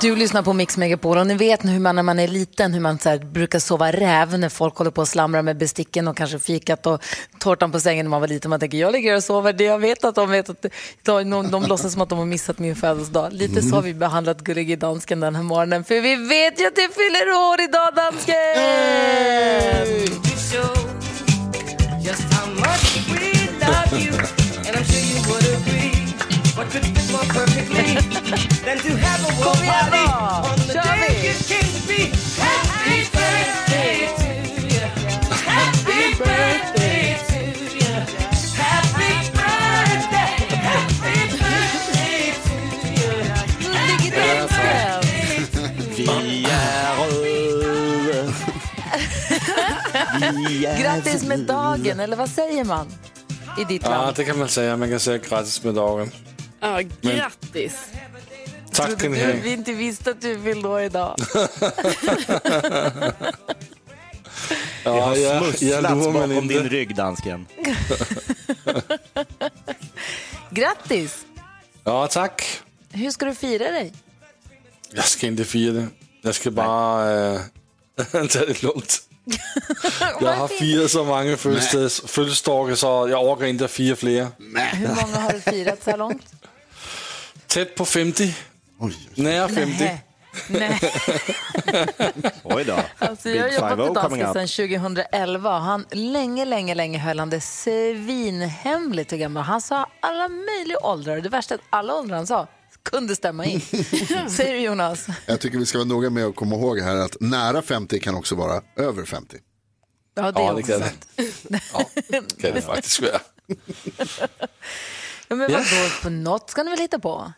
du lyssnar på Mix Megapol och ni vet hur man när man är liten hur man så här, brukar sova räv när folk håller på och slamrar med besticken och kanske fikat och tårtan på sängen när man var liten. Man tänker jag ligger och sover, det jag vet att de vet att de, de, de låtsas som att de har missat min födelsedag. Lite så har vi behandlat gullige dansken den här morgonen för vi vet ju att det fyller år idag dansken! Just than to have a Kom igen då! on the Kör day vi! you came to be? Happy birthday to you. Happy birthday to you. Happy birthday. Happy birthday to you. Gullige dansken! Vi är röda. Vi är Grattis med dagen, eller vad säger man i ditt Ja, land? det kan man säga. Man kan säga grattis med dagen. Ja, grattis. Tack ni Du, vi inte visste att du fyllde år idag. Har Ja, jag, jag smusslats bakom men din inte. rygg, dansken. Grattis! Ja, tack. Hur ska du fira dig? Jag ska inte fira det. Jag ska bara äh, ta det lugnt. Jag har firat så många födelsedagar så jag orkar inte fira fler. Hur många har du firat så här långt? Tätt på 50. Nära 50. Nej. Oj då. Alltså, jag har Big jobbat med 5-0 coming dansken sedan 2011 och han, länge, länge, länge höll han det svinhemligt och gammal. Han sa alla möjliga åldrar. Det värsta är att alla åldrar han sa kunde stämma in. Säger du Jonas? Jag tycker vi ska vara noga med att komma ihåg här att nära 50 kan också vara över 50. Ja, det är Ja, det också det. sant. Ja, kan det faktiskt vara. Ja, men vadå, på något ska ni väl hitta på?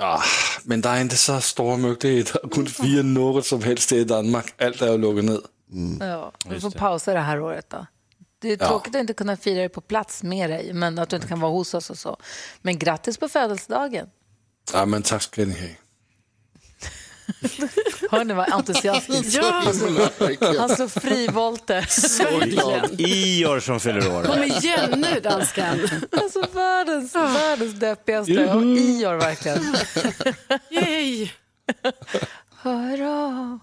Ja, men det är inte så stora möjligheter att kunna fira något som helst i Danmark. Allt är ju lukkat ner. Ja, du får pausa det här året då. Det är tråkigt att inte kunna fira det på plats med dig, men att du inte kan vara hos oss och så. Men grattis på födelsedagen. Ja, men tack ska ni ha. Hör ni vad entusiastisk Ja, Han slår frivolter. Ior som fyller år. kom igen nu dansken. Alltså världens, världens deppigaste. Och Ior verkligen. Yay. Hurra.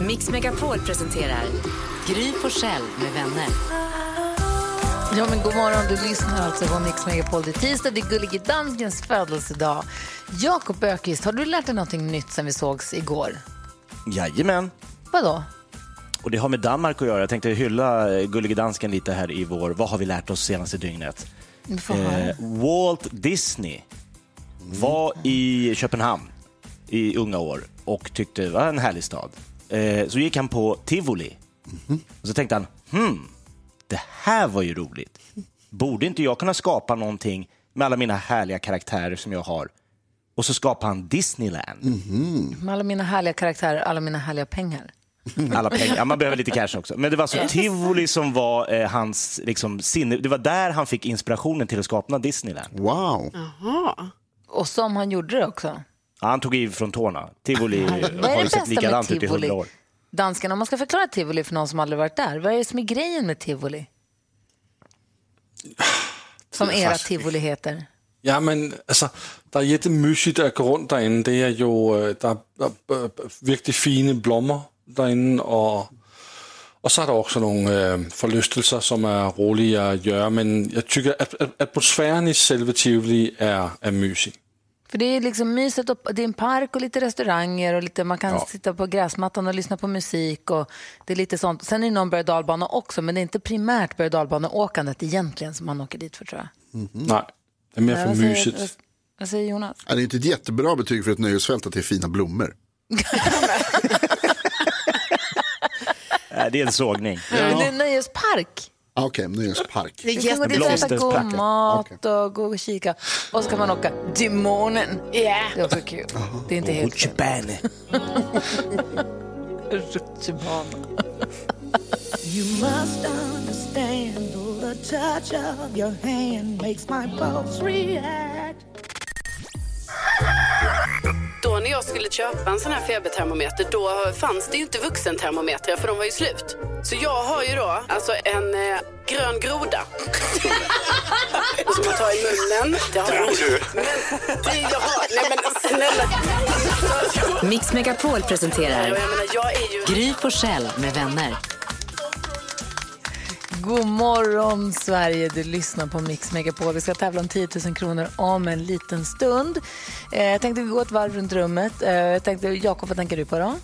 Mix Megapol presenterar Gry Forssell med vänner. Ja, men god morgon. Du lyssnar alltså på Mix Megapol. Det är tisdag, det är Gullige Danskens födelsedag. Jakob Ökvist, har du lärt dig någonting nytt sen vi sågs igår? Jajamän. Vadå? Och det har med Danmark att göra. Jag tänkte hylla eh, Gullige Dansken lite här i vår Vad har vi lärt oss senaste dygnet? Eh, Walt Disney var i Köpenhamn i unga år och tyckte det var en härlig stad. Eh, så gick han på Tivoli och så tänkte han, hmm, det här var ju roligt. Borde inte jag kunna skapa någonting med alla mina härliga karaktärer som jag har? Och så skapade han Disneyland. Med alla mina härliga karaktärer, alla mina härliga pengar. Alla pengar. Ja, man behöver lite cash också. Men det var alltså Tivoli som var eh, hans liksom, sinne. Det var där han fick inspirationen till att skapa Disneyland. Wow. Jaha. Och som han gjorde det också. Ja, han tog i från tårna. Tivoli Vad är har ju sett med likadant ut i hundra år. Dansken, om man ska förklara tivoli för någon som aldrig varit där, vad är det som är grejen med tivoli? Som era tivoli heter. Ja, men alltså, det är jättemysigt att gå runt där inne. Det är ju äh, där är, äh, virkelig fina blommor där inne och, och så är det också några äh, förlustelser som är roliga att göra. Men jag tycker att atmosfären i själva Tivoli är, är mysig. För det är liksom mysigt, och, det är en park och lite restauranger och lite, man kan Ja. sitta på gräsmattan och lyssna på musik och det är lite sånt. Sen är det någon berg och dalbana också, men det är inte primärt berg dalbaneåkandet egentligen som man åker dit för tror jag. Nej, det är mer Ja, för mysigt. vad- Vad säger Jonas? Ja, Det är inte ett jättebra betyg för ett nöjesfält att det är fina blommor. Nej, det är en sågning. Det är en nöjespark. Ah, Okej, nöjespark. Det är Du kan gå mat och gå och kika. Och så kan man åka månen. Yeah. Det är också kul. Det är inte helt fel. Rutschbane. Rutschbana. You must understand the touch of your hand makes my pulse react. Då när jag skulle köpa en sån här febertermometer, då fanns det ju inte vuxentermometrar för de var ju slut. Så jag har ju då alltså en eh, grön groda. Som man tar i munnen. Det har jag. Men, det, jag har, nej men snälla. Mix Megapol presenterar Jag menar, jag är ju... Gry Forssell med vänner. God morgon Sverige, du lyssnar på Mix Megapol. Vi ska tävla om 10 000 kronor om en liten stund. Eh, jag tänkte gå ett varv runt rummet. Eh, jag tänkte, Jakob, vad tänker du på då?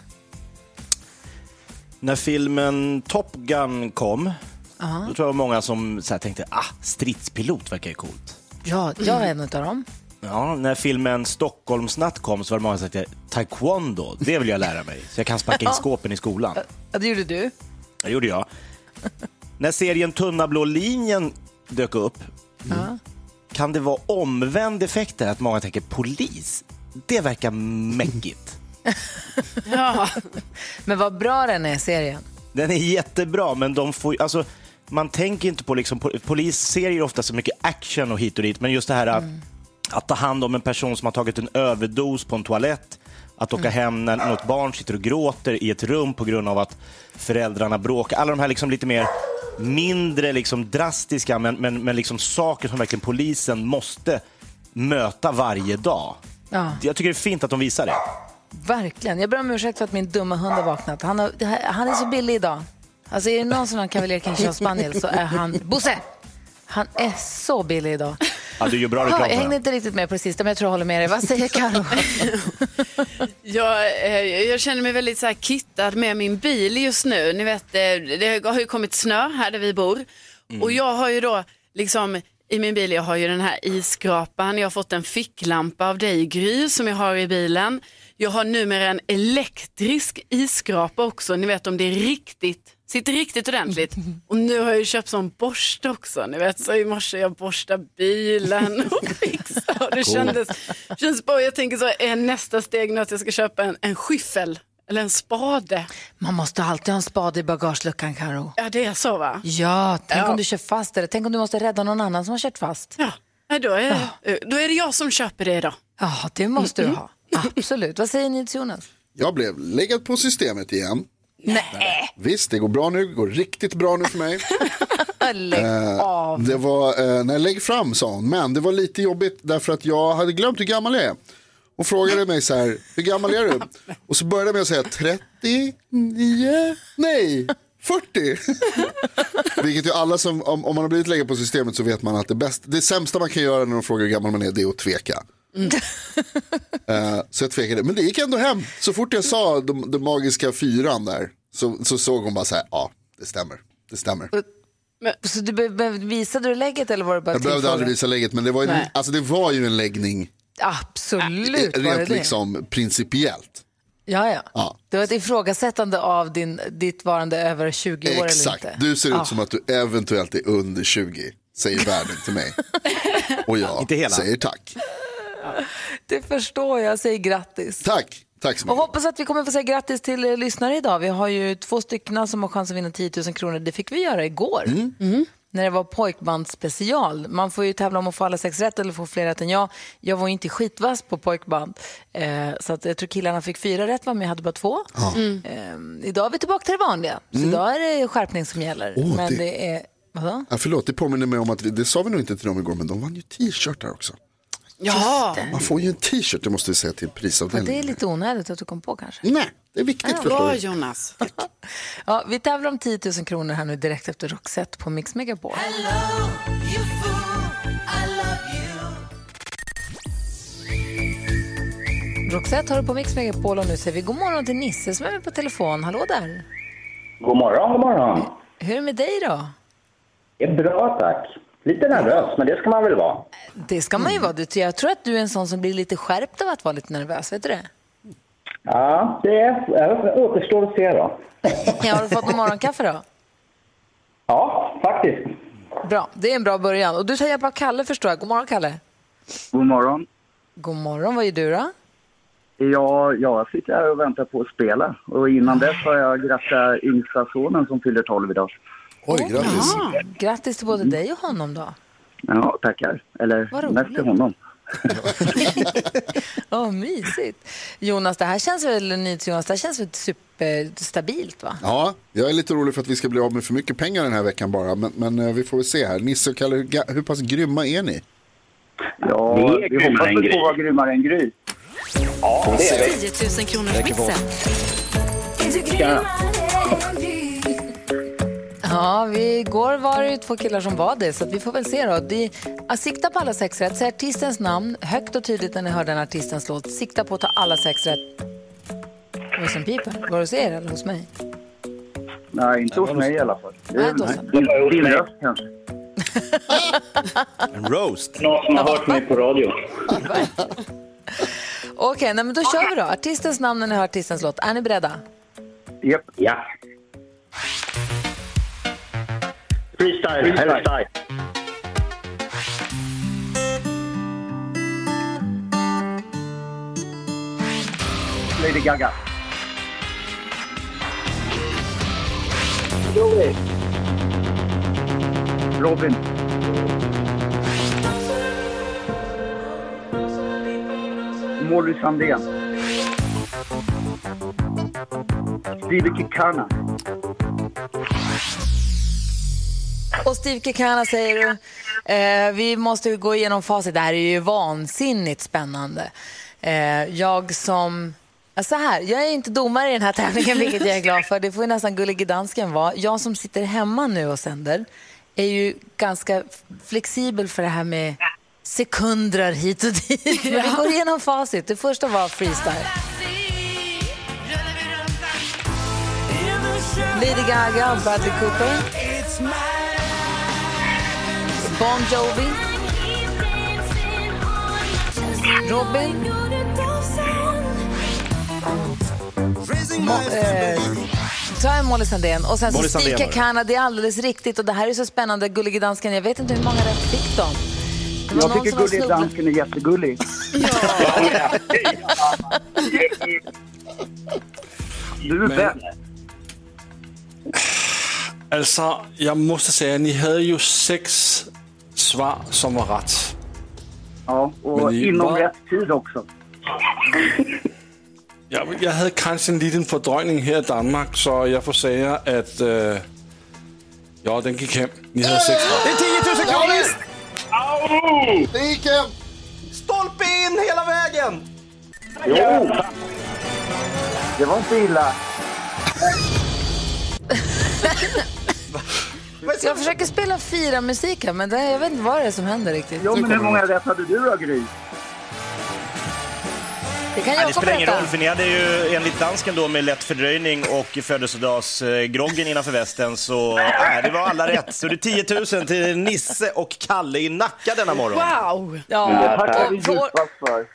När filmen Top Gun kom, då tror jag många som så här tänkte ah, stridspilot verkar ju coolt. Ja, jag är en av dem. Ja, när filmen Stockholmsnatt kom så var det många som sa taekwondo, det vill jag lära mig. Så jag kan sparka in skåpen i skolan. Ja, det gjorde du. Det gjorde jag. När serien Tunna blå linjen dök upp, Ja. kan det vara omvänd effekt där? Att många tänker polis, det verkar mäckigt. Ja. Men vad bra den är, serien. Den är jättebra, men de får, alltså, man tänker inte på... Liksom, po- polisserier ofta så mycket action och hit och dit, men just det här att- att ta hand om en person som har tagit en överdos på en toalett, att åka hem när något barn sitter och gråter i ett rum på grund av att föräldrarna bråkar. Alla de här liksom lite mer mindre liksom drastiska, men, men, men liksom saker som verkligen polisen måste möta varje dag. Ja. Jag tycker det är fint att de visar det. Verkligen. Jag ber om ursäkt för att min dumma hund har vaknat. Han, har, han är så billig idag. Alltså är det någon som har en Cavalier King Spaniel så är han... Bosse! Han är så billig idag. Ja, du gör bra reklam jag hängde inte riktigt med på det sista, men jag tror jag håller med dig. Vad säger Karo? Jag, eh, jag känner mig väldigt så här kittad med min bil just nu. Ni vet, eh, det har ju kommit snö här där vi bor. Och jag har ju då liksom i min bil, jag har ju den här isskrapan, jag har fått en ficklampa av dig Gry som jag har i bilen. Jag har numera en elektrisk isskrapa också, ni vet om det är riktigt, sitter riktigt ordentligt. Och nu har jag ju köpt sån borste också, ni vet så i morse jag borstade bilen och fixade och det kändes, känns bra. Jag tänker så, är nästa steg nu att jag ska köpa en, en skyffel eller en spade? Man måste alltid ha en spade i bagageluckan, Karo. Ja det är så va? Ja, tänk Ja. om du kör fast eller tänk om du måste rädda någon annan som har kört fast. Ja, ja, då, är, då är det jag som köper det då. Ja, det måste du ha. Absolut. Vad säger ni till Jonas? Jag blev läggad på systemet igen. Nej, Visst, det går bra nu. Det går riktigt bra nu för mig. lägg Eh, av. Det var, eh, jag lägg fram sa hon, men det var lite jobbigt därför att jag hade glömt hur gammal jag är. Hon frågade mig så här, hur gammal är du? Och så började jag med att säga 39, nej, 40. Vilket ju alla som, om, om man har blivit läggad på systemet så vet man att det, bäst, det sämsta man kan göra när de frågar hur gammal man är, det är att tveka. Eh, så jag tvekade, men det gick ändå hem. Så fort jag sa de, de magiska fyran där så, så såg hon bara så här, ja, det stämmer. Det stämmer. Så du be- visade du lägget eller var det bara Jag behövde aldrig visa lägget, men det var ju, Nej. alltså det var ju en läggning Absolut var det rent det. liksom principiellt. Ja, ja. Ja. Det var ett ifrågasättande av din, ditt varande över 20 år Exakt, eller inte. du ser ut Ja. som att du eventuellt är under 20, säger världen till mig. Och jag Inte hela. säger tack. Det förstår jag, säg grattis. Tack, tack så Och mycket. hoppas att vi kommer få säga grattis till eh, lyssnare idag. Vi har ju två stycken som har chans att vinna 10 000 kronor. Det fick vi göra igår. Mm. När det var pojkbandsspecial. Man får ju tävla om att få alla sex rätt eller få fler rätt än jag. Jag var ju inte skitvass på pojkband. Eh, så att jag tror killarna fick fyra rätt, men jag hade bara två. Eh, idag är vi tillbaka till det vanliga. Så idag är det skärpning som gäller. Mm. Åh, men det- det... är... Vadå? Ja, förlåt, det påminner mig om att vi, det sa vi nog inte till dem igår, men de vann ju t-shirtar också. Ja, Man får ju en t-shirt, det måste vi säga till Ja, prisavdelningen. det är lite onödigt att du kom på kanske. Nej, det är viktigt förstår bra. Jonas. Ja, vi tävlar om 10 000 kronor här nu direkt efter Roxette på Mix Megapol. Roxette har du på Mix Megapol och nu säger vi god morgon till Nisse som är med på telefon. Hallå där! God morgon, god morgon. Hur är det med dig då? Det är bra, tack. Lite nervös, men det ska man väl vara. Det ska man ju vara. Du, jag tror att du är en sån som blir lite skärpt av att vara lite nervös. Vet du det? Ja, det är, det återstår att se då. Ja, har du fått någon morgonkaffe då? Ja, faktiskt. Bra, det är en bra början. Och du tar hjälp av Kalle förstår jag. God morgon Kalle. God morgon. God morgon, vad gör du då? Ja, jag sitter här och väntar på att spela. Och innan dess har jag grattat yngsta sonen som fyller 12 idag. Oj, grattis. Ja, grattis till både dig och honom då. Ja, tackar. Eller mest till honom. Åh, mysigt. Jonas, det här känns väl, Jonas, det här känns väl superstabilt va? Ja, jag är lite orolig för att vi ska bli av med för mycket pengar den här veckan bara. Men, men eh, vi får väl se här. Nisse och Kalle, hur, hur pass grymma är ni? Ja, Det är vi grymmare hoppas än väl Gry. på att vara grymmare än Gry. Ja, det är vi. 10 000 kronors Räcker på. mixen. Ja. Ja, vi, igår var det två killar som var det, så att vi får väl se då. Att sikta på alla sex rätt, säg artistens namn högt och tydligt när ni hör den artistens låt. Sikta på att ta alla sex rätt. Vad som piper? Var det hos er eller hos mig? Nej, inte hos mig i alla fall. Det Nej, är så. din, röst kanske. En roast. Någon som har hört mig på radio. Okej, nej, men då kör vi då. Artistens namn när ni hör artistens låt. Är ni beredda? Japp. Ja. Freestyle, Harry Styles. Lady Gaga. Robin. Molly Sandén. Stevie Kikana. Och Steve Kekana säger du. Eh, vi måste gå igenom facit. Det här är ju vansinnigt spännande. Eh, jag som... Så här, jag är inte domare i den här tävlingen, vilket jag är glad för. Det får ju nästan Gullige Dansken vara. Jag som sitter hemma nu och sänder är ju ganska flexibel för det här med sekunder hit och dit. Men vi går igenom facit. Det första var freestyle. Lady Gaga och Bradley Cooper. Bon Jovi. Robin. Mo- eh, har jag Molly Sandén. Och sen så Sandén var det. Är alldeles riktigt. Och det här är så spännande. Gullige dansken. Jag vet inte hur många rätt fick de. Jag tycker som var Gullig snubbla- Dansken är jättegullig. Du är bäst. Altså, jeg måste säga, ni hade ju sex svar som var rätt. Ja, och inom bara- rätt tid också. Jag, jag hade kanske en liten fördröjning här i Danmark, så jag får säga att... øh, ja, den gick hem. Ni hade sex rätt. Det är 10 000 kronor! Det gick hem! Stolpe in hela vägen! Jo! Det var inte illa. Jag försöker spela fira musik här, men det, jag vet inte vad det är som händer riktigt. Jo, men hur många rätt hade du då, Gry? Det kan Nej, det jag spelar ingen roll, för ni hade ju enligt dansken då med lätt fördröjning och födelsedagsgroggen innanför västen, så nej, det var alla rätt. Så det är 10 000 till Nisse och Kalle i Nacka denna morgon. Wow! Ja, Det tackar vi djupast för.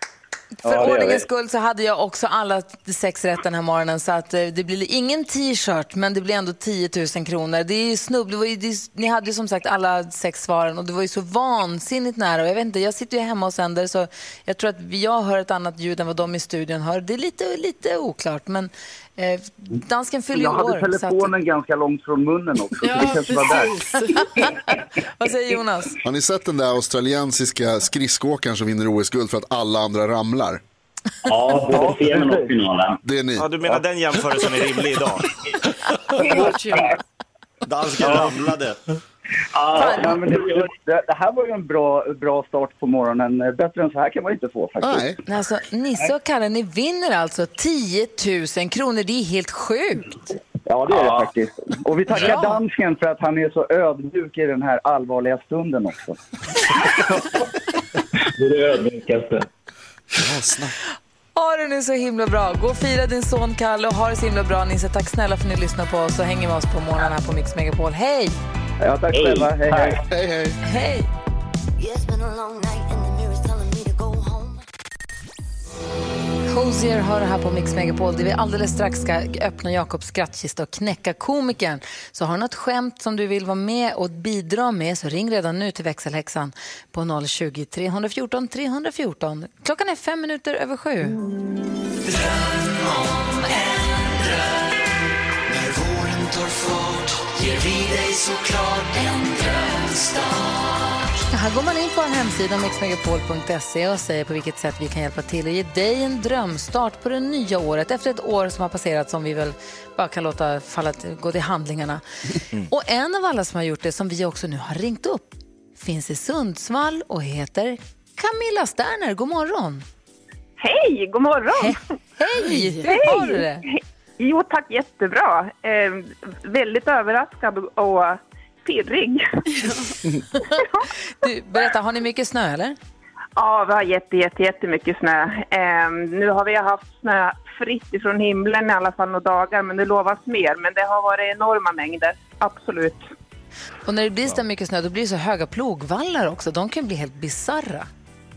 För Ja, ordningens skull så hade jag också alla sex rätt den här morgonen. Så att eh, det blir ingen t-shirt, men det blir ändå 10 000 kronor. Det är ju snubb. Det ju, det, ni hade ju som sagt alla sex svaren och det var ju så vansinnigt nära. Och jag vet inte, jag sitter ju hemma och sänder så jag tror att jag hör ett annat ljud än vad de i studion hör. Det är lite, lite oklart, men eh, dansken fyller ju Jag hade år. så att- telefonen ganska långt från munnen också. så det Ja, kanske var där. Vad säger Jonas? Har ni sett den där australiensiska skridskoåkaren som vinner OS-guld för att alla andra ramlar? Ja, både senen och finalen. Det är ni. Ja, du menar den jämförelsen är rimlig idag? Dansken ramlade. Ja, nej, men det, det, det här var ju en bra, bra start på morgonen. Bättre än så här kan man inte få faktiskt. Nej. Alltså, Nisse och Kalle, ni vinner alltså 10 000 kronor. Det är helt sjukt. Ja, det är det faktiskt. Och vi tackar dansken för att han är så ödmjuk i den här allvarliga stunden också. Det är det ödmjukaste. Ja, Ha det nu så himla bra. Gå och fira din son Kalle och ha det så himla bra Nisse. Tack snälla för att ni lyssnar på oss och hänger med oss på morgonen här på Mix Megapol. Hej! Ja, tack själva. Hej, hej. Hej, hej. Hej! Hosier hör här på Mix Megapol där vi alldeles strax ska öppna Jakobs skrattkista och knäcka komikern. Så har du något skämt som du vill vara med och bidra med så ring redan nu till växelhäxan på 020 314 314. Klockan är fem minuter över sju. Dröm om en dröm våren tar fart ger vi dig såklart en drömstart Här går man in på en hemsida, mixmegapol.se och säger på vilket sätt vi kan hjälpa till och ge dig en drömstart på det nya året efter ett år som har passerat som vi väl bara kan låta falla till, gå till handlingarna. Och en av alla som har gjort det, som vi också nu har ringt upp, finns i Sundsvall och heter Camilla Sterner. God morgon! Hej, god morgon! Hej! Hur har du det? Jo tack, jättebra. Eh, väldigt överraskad och pirrig. Du, berätta, har ni mycket snö eller? ja, vi har jätte, jätte, jättemycket snö. Eh, nu har vi haft snö fritt ifrån himlen i alla fall några dagar, men det lovas mer. Men det har varit enorma mängder, absolut. Och när det blir så mycket snö, då blir det så höga plogvallar också. De kan bli helt bizarra.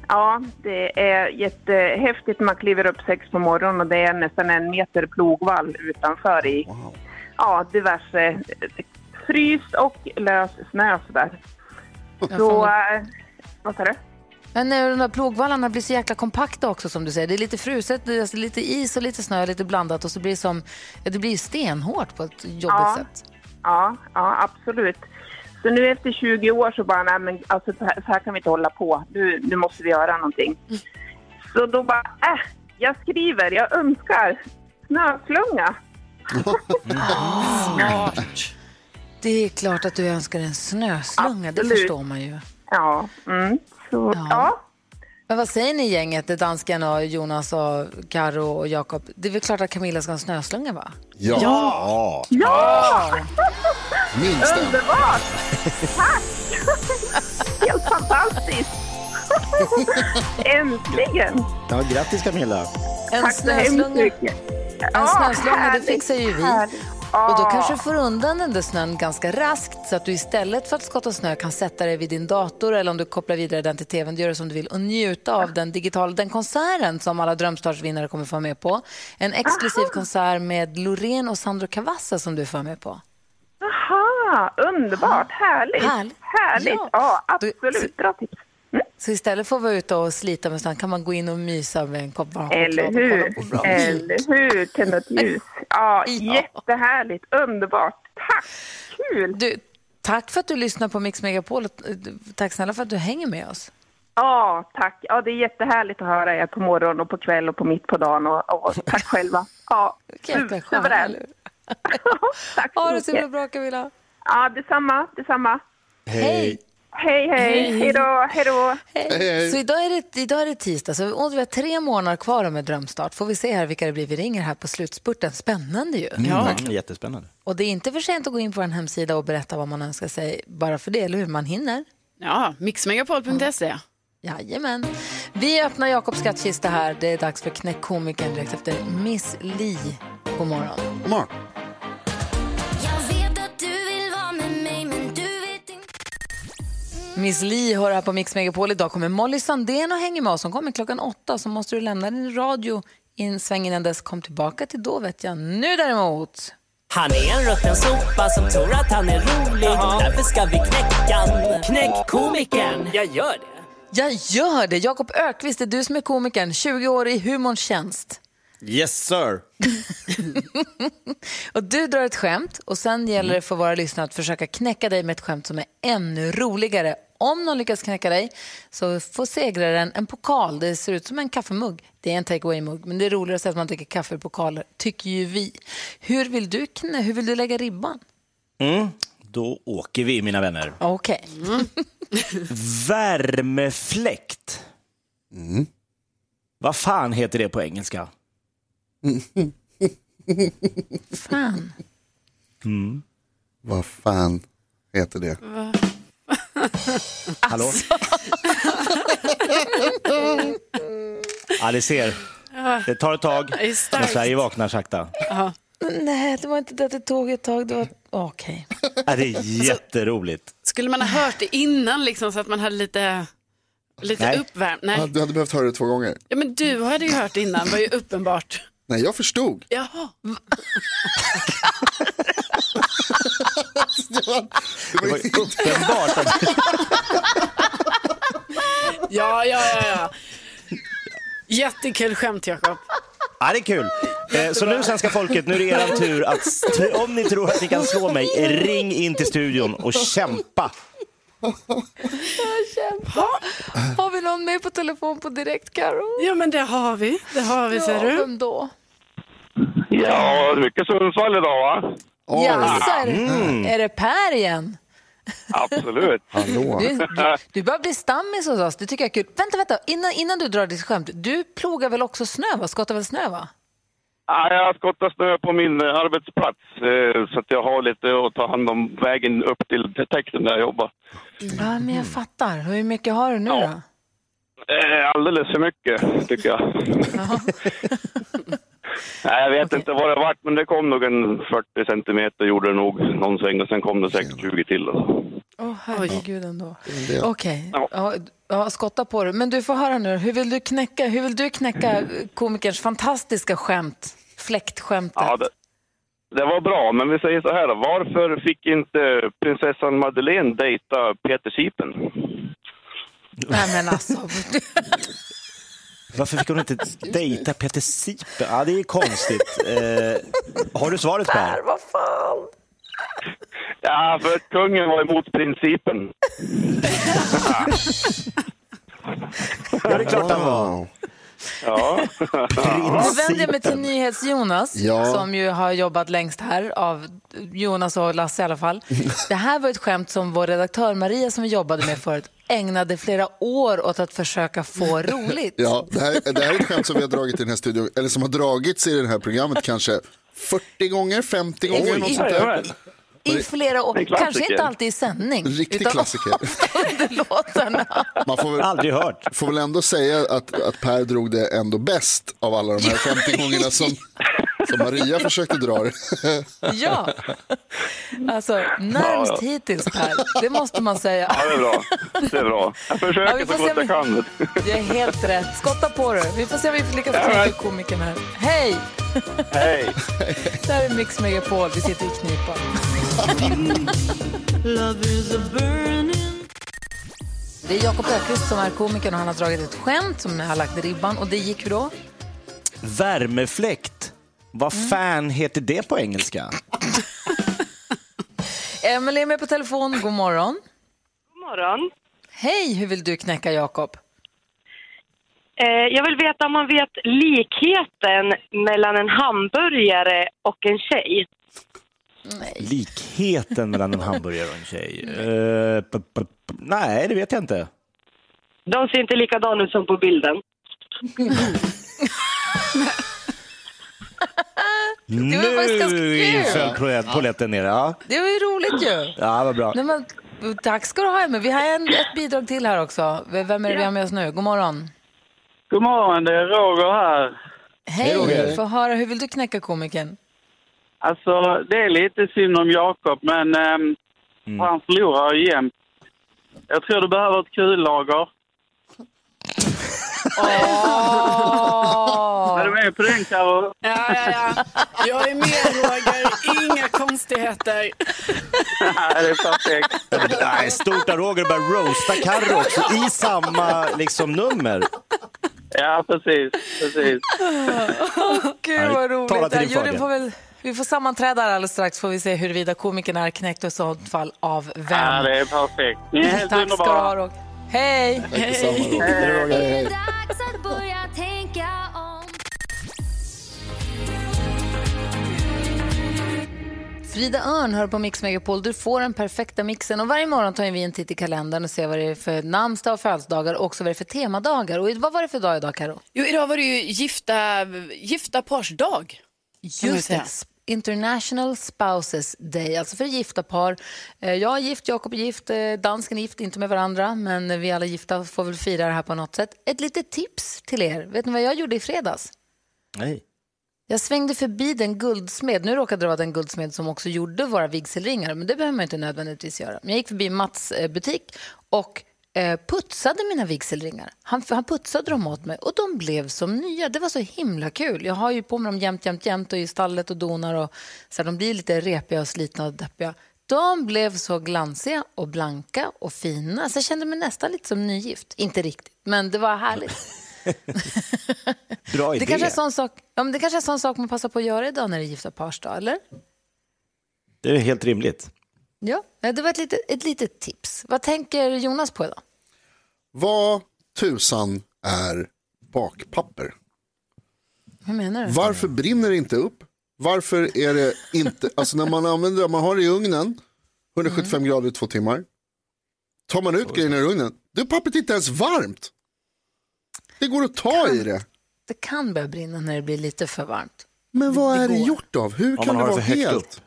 Ja, det är jättehäftigt. Man kliver upp sex på morgonen och det är nästan en meter plogvall utanför i ja, diverse eh, fryst och lös snö sådär. Så, eh, vad sa du? Men när de där plogvallarna blir så jäkla kompakta också som du säger. Det är lite fruset, det är alltså lite is och lite snö, lite blandat och så blir det som, det blir stenhårt på ett jobbigt Ja. sätt. Ja, ja, absolut. Så nu efter 20 år så bara, nej men alltså så här, så här kan vi inte hålla på. Nu, nu måste vi göra någonting. Så då bara, äh, jag skriver, jag önskar snöslunga. Smart. Det är klart att du önskar en snöslunga, det Absolut. förstår man ju. Ja, mm. så ja. Men vad säger ni gänget, det dansken och Jonas och Karo och Jakob? Det är väl klart att Camilla ska ha en snöslunga va? Ja. Ja! Ja! Minst. Underbart! Tack! Helt fantastiskt! Äntligen! Ja, grattis Camilla. En Tack så hemskt snöslunga. mycket. En Ja, snöslunga, det fixar ju vi. härligt. Och då Ja. kanske du får undan den där snön ganska raskt så att du istället för att skotta snö kan sätta dig vid din dator eller om du kopplar vidare den till tvn, du gör det som du vill och njuta av den digitala, den konserten som alla Drömstartsvinnare kommer få vara med på. En exklusiv konsert med Loreen och Sandro Cavazza som du får vara med på. Aha, underbart, härligt. Härligt. Härligt, Ja. ja, absolut. Bra tips. Så istället för att vara ute och slita med snön kan man gå in och mysa med en kopp varm Eller hur? Eller hur? Tända ett ljus. Ja, Ja. jättehärligt. Underbart. Tack. Kul. Du, tack för att du lyssnar på Mix Megapol eh, tack snälla för att du hänger med oss. Ja, tack. Ja, det är jättehärligt att höra er på morgonen och på kväll och på mitt på dagen. Och, och tack själva. Ja, hur? Tack så Ha det så himla mycket. bra Camilla. Ja, detsamma. Detsamma. Hej. Hej, hej. Hej. Hej då. Så idag är, det, idag är det tisdag, så vi har tre månader kvar med drömstart. Får vi se här vilka det blir. Vi ringer här på slutspurten. Spännande ju. Ja. Mm, jättespännande. Och det är inte för sent att gå in på en hemsida och berätta vad man önskar sig bara för det, eller hur? Man hinner. Ja, mixmegapol.se. Jajamän. Vi öppnar Jakobs skattkista här. Det är dags för Knäck komikern direkt efter Miss Li. God morgon. God morgon. Miss Li hör här på Mix Megapol. Idag kommer Molly Sandén och hänger med oss. Hon kommer klockan åtta, så måste du lämna din radio i en sväng innan dess. Kom tillbaka till då vet jag. Nu däremot. Han är en rutten sopa som tror att han är rolig Därför ska vi knäcka. Knäck komikern, jag gör det Jag gör det! Jakob Ökvist, det är du som är komikern. 20 år i humorns tjänst. Yes sir. Och du drar ett skämt och sen gäller det för våra lyssnare att försöka knäcka dig med ett skämt som är ännu roligare. Om någon lyckas knäcka dig så får segraren en pokal. Det ser ut som en kaffemugg. Det är en take away-mugg, men det är roligare att säga att man dricker kaffe i pokaler, tycker ju vi. Hur vill du, knä- hur vill du lägga ribban? Mm. Då åker vi mina vänner. Okej. Värmefläkt. Vad fan heter det på engelska? Fan. Mm. Vad fan heter det? Hallå? Ja, det ser. Det tar ett tag, Det men Sverige vaknar sakta. Nej, det var inte det att det tog ett tag. Det var... Okej. Ja, det är jätteroligt. Skulle man ha hört det innan liksom, så att man hade lite, lite Nej. uppvärmt? Nej. Du hade behövt höra det två gånger. Ja, men du hade ju hört det innan, var ju uppenbart. Nej, jag förstod. Jaha. Det var, det var. Uppenbart att Ja, ja, ja, ja. Jättekul skämt, Jakob. Ja, det är kul. Eh, Så nu svenska folket, nu är det er tur att om ni tror att ni kan slå mig, ring in till studion och kämpa. Kämpa. Har vi någon med på telefon på direkt, Karo? Ja, men det har vi. Det har vi, ser Ja, du. vem då? Ja, mycket Sundsvall idag va? Jaså, är, det- Mm. är det Per igen? Absolut. Hallå. Du, du, du börjar bli stammis hos oss, det tycker jag är kul. Vänta, vänta, innan, innan du drar ditt skämt. Du plogar väl också snö, va? Skottar väl snö, va? Ja, jag skottar snö på min eh, arbetsplats eh, så att jag har lite att ta hand om vägen upp till detektorn där jag jobbar. Ja, men jag fattar. Hur mycket har du nu Ja. då? Eh, alldeles för mycket tycker jag. Nej, jag vet inte vad det varit men det kom nog en 40 centimeter gjorde det nog någon sväng och sen kom det säkert 20 till. Åh, herregud ändå. Okej, Ja. ja, ja, skotta på det. Men du får höra nu, hur vill du knäcka, hur vill du knäcka komikerns fantastiska skämt? Fläktskämtet. Ja, det, det var bra, men vi säger så här då. Varför fick inte prinsessan Madeleine dejta Peter Sipen? Nej men alltså. Varför fick hon inte dejta Peter Sipen? Ja, det är konstigt. Eh, har du svaret Per? vad fan. Ja, för kungen var emot principen. Ja, det är klart han var. Ja. Nu vänder jag mig till NyhetsJonas Ja. som ju har jobbat längst här av Jonas och Lasse i alla fall. Det här var ett skämt som vår redaktör Maria som vi jobbade med förut ägnade flera år åt att försöka få roligt. Ja, det här, det här är ett skämt som vi har dragit i den här studion, eller som har dragits i det här programmet kanske 40 gånger, 50 gånger, Oj. något sånt där. I flera år, kanske inte alltid i sändning. En riktig utan klassiker. låtarna. Man får väl, Aldrig hört. får väl ändå säga att, att Per drog det ändå bäst av alla de här 50 gångerna som, som Maria försökte dra det. Ja, alltså närmst Ja, ja. hittills Per, det måste man säga. ja, det är bra. Det är bra. Jag Ja, vi försöker får så se gott om jag kan. Det är helt rätt. Skotta på det. Vi får se om vi lyckas Ja, knäcka men- komikern här. Hej! Hej! Det här är Mix Megapol. Vi sitter i knipa. Det är Jakob Öqvist som är komikern och han har dragit ett skämt som har lagt ribban. Och det gick hur då? Värmefläkt. Vad fan heter det på engelska? Emelie är med på telefon. God morgon. God morgon. Hej, hur vill du knäcka Jakob? Eh, jag vill veta om man vet likheten mellan en hamburgare och en tjej. Likheten mellan en hamburgare och en tjej? P- p- p- nej, det vet jag inte. De ser inte likadana ut som på bilden. Nu var faktiskt ganska kul. föll polett- polletten ner. Ja, Det var ju roligt ju. ja vad bra. Nej, men, tack ska du ha, men vi har en, ett bidrag till här också. Vem är det vi har med oss nu? God morgon. God morgon, det är Roger här. Hej, Roger. få höra. Hur vill du knäcka komikern? Alltså, det är lite synd om Jakob, men ehm, han förlorar ju jämt. Jag tror du behöver ett kullager. Är du med på den, Karo? Ja, ja, ja. Jag är med Roger, inga konstigheter. det är perfekt. Nej, stort av Roger att börja roasta Carro också i samma liksom, nummer. Ja, precis. precis. Gud Nej, vad tala roligt. till din får väl, vi får sammanträda här alldeles strax får vi se huruvida komikern är knäckt och i så fall av vem. Ja, det är perfekt. Ni är helt Tack ska du ha Roger. Hej! Hej. Frida Örn hör på Mix Megapol. Du får den perfekta mixen. Och varje morgon tar vi en titt i kalendern och ser vad det är för namnsdag och födelsedagar och också vad det är för temadagar. Och vad var det för dag idag, Karo? Jo, idag var det ju gifta, gifta pars dag. kan man Just det. International Spouses Day, alltså för gifta par. Eh, Jag är gift, Jakob är gift, eh, dansken är gift, inte med varandra, men vi alla gifta får väl fira det här på något sätt. Ett litet tips till er. Vet ni vad jag gjorde i fredags? Nej. Jag svängde förbi den guldsmed, nu råkade det vara den guldsmed som också gjorde våra vigselringar, men det behöver man inte nödvändigtvis göra. Men jag gick förbi Mats eh, butik och putsade mina vigselringar. Han, han putsade dem åt mig och de blev som nya. Det var så himla kul. Jag har ju på mig dem jämt, jämt, jämt och i stallet och donar och så här, de blir lite repiga och slitna och deppiga. De blev så glansiga och blanka och fina så jag kände mig nästan lite som nygift. Inte riktigt, men det var härligt. Bra idé. Det kanske, är sån sak, ja, men det kanske är sån sak man passar på att göra idag när det är gifta pars dag, eller? Det är helt rimligt. Ja, det var ett litet, ett litet tips. Vad tänker Jonas på idag? Vad tusan är bakpapper? Hur menar du? Varför brinner det inte upp? Varför är det inte, alltså när man använder det, man har det i ugnen, 175 grader i två timmar. Tar man ut grejerna ur ugnen, då är pappret inte ens varmt. Det går att ta i det. Det kan börja brinna när det blir lite för varmt. Men vad Det är det gjort av? Hur Om kan det vara för högt helt? upp.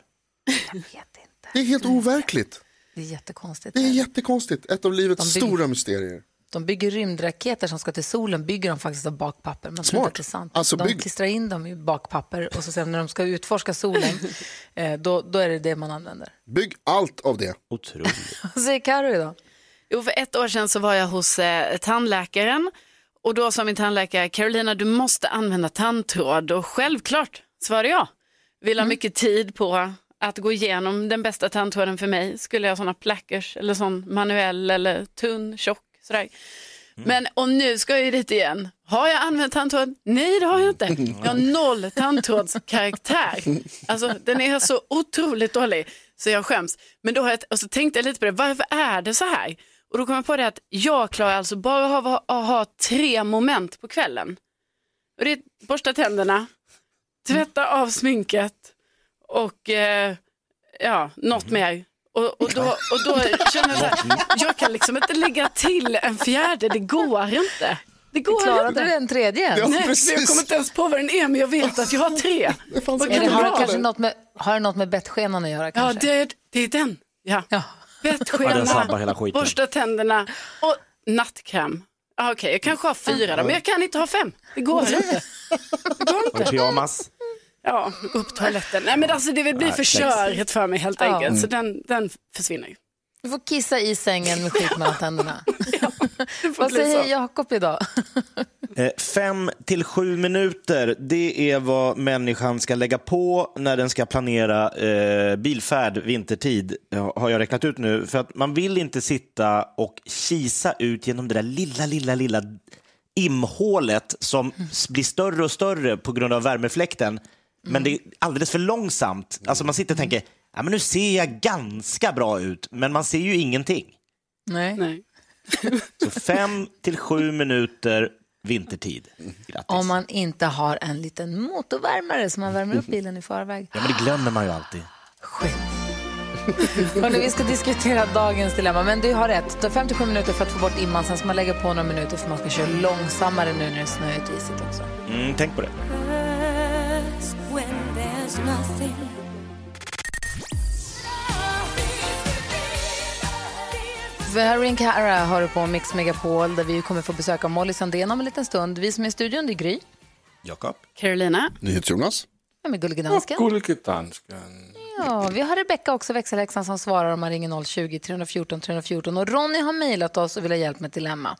Det är helt overkligt. Det är jättekonstigt. Det är jättekonstigt. Ett av livets stora mysterier. De bygger rymdraketer som ska till solen, bygger de faktiskt av bakpapper. Man Smart. inte det är sant. Alltså, de bygg- klistrar in dem i bakpapper och så sen när de ska utforska solen, eh, då, då är det det man använder. Bygg allt av det. Otroligt. Vad säger Carro idag? Jo, för ett år sedan så var jag hos eh, tandläkaren och då sa min tandläkare Carolina du måste använda tandtråd och självklart svarade jag. Vill ha mycket tid på att gå igenom den bästa tandtråden för mig. Skulle jag ha sådana plackers eller sån manuell eller tunn, tjock sådär. Men och nu ska jag ju dit igen. Har jag använt tandtråd? Nej det har jag inte. Jag har noll tandtrådskaraktär. Alltså den är så otroligt dålig så jag skäms. Men då har jag, och så tänkte jag lite på det, varför är det så här? Och då kom jag på det att jag klarar alltså bara av att ha, ha tre moment på kvällen. Och det är borsta tänderna, tvätta av sminket och eh, ja, något mer. Och, och, då, och då känner jag här, jag kan liksom inte lägga till en fjärde, det går inte. Det går Klarade inte. du en tredje? Ja, Nej, precis. jag kommer inte ens på vad den är, men jag vet att jag har tre. Är kan det, det har, det kanske något med, har det något med bettskenan att göra? Ja, Kanske? det, det är den. Ja. Ja. Ja, den Bettskena, skiten. borsta tänderna och nattkräm. Ah, Okej, jag kanske har fyra då, men jag kan inte ha fem. Det går inte. Det går Och inte. pyjamas. Ja, gå upp på toaletten. Nej, men alltså, det blir för körigt för mig helt Ja. enkelt. Så den, den försvinner ju. Du får kissa i sängen med skit mellan tänderna. Får Vad säger. Jakob idag? Eh, Fem till sju minuter, det är vad människan ska lägga på när den ska planera eh, bilfärd vintertid, har jag räknat ut nu. För att man vill inte sitta och kisa ut genom det där lilla, lilla, lilla imhålet som s- blir större och större på grund av värmefläkten. Men det är alldeles för långsamt. Alltså man sitter och tänker, ja, men nu ser jag ganska bra ut, men man ser ju ingenting. Nej. Nej. Så fem till sju minuter vintertid. Grattis. Om man inte har en liten motorvärmare som man värmer upp bilen i förväg. Ja, men det glömmer man ju alltid. Hörrni, vi ska diskutera dagens dilemma, men du har rätt. Det tar 57 minuter för att få bort imman, sen ska man lägga på några minuter för man ska köra långsammare nu när det är snöigt och isigt också. Mm, tänk på det. Verin Cara har du på Mix Megapol där vi kommer få besöka Molly Sandén om en liten stund. Vi som är i studion, det är Gry. Jakob. Carolina. NyhetsJonas. Ja, med Gullige Dansken. Gullige dansken. Ja, vi har Rebecka också, växelhäxan, som svarar om man ringer 020-314 314. Och Ronny har mejlat oss och vill ha hjälp med ett dilemma.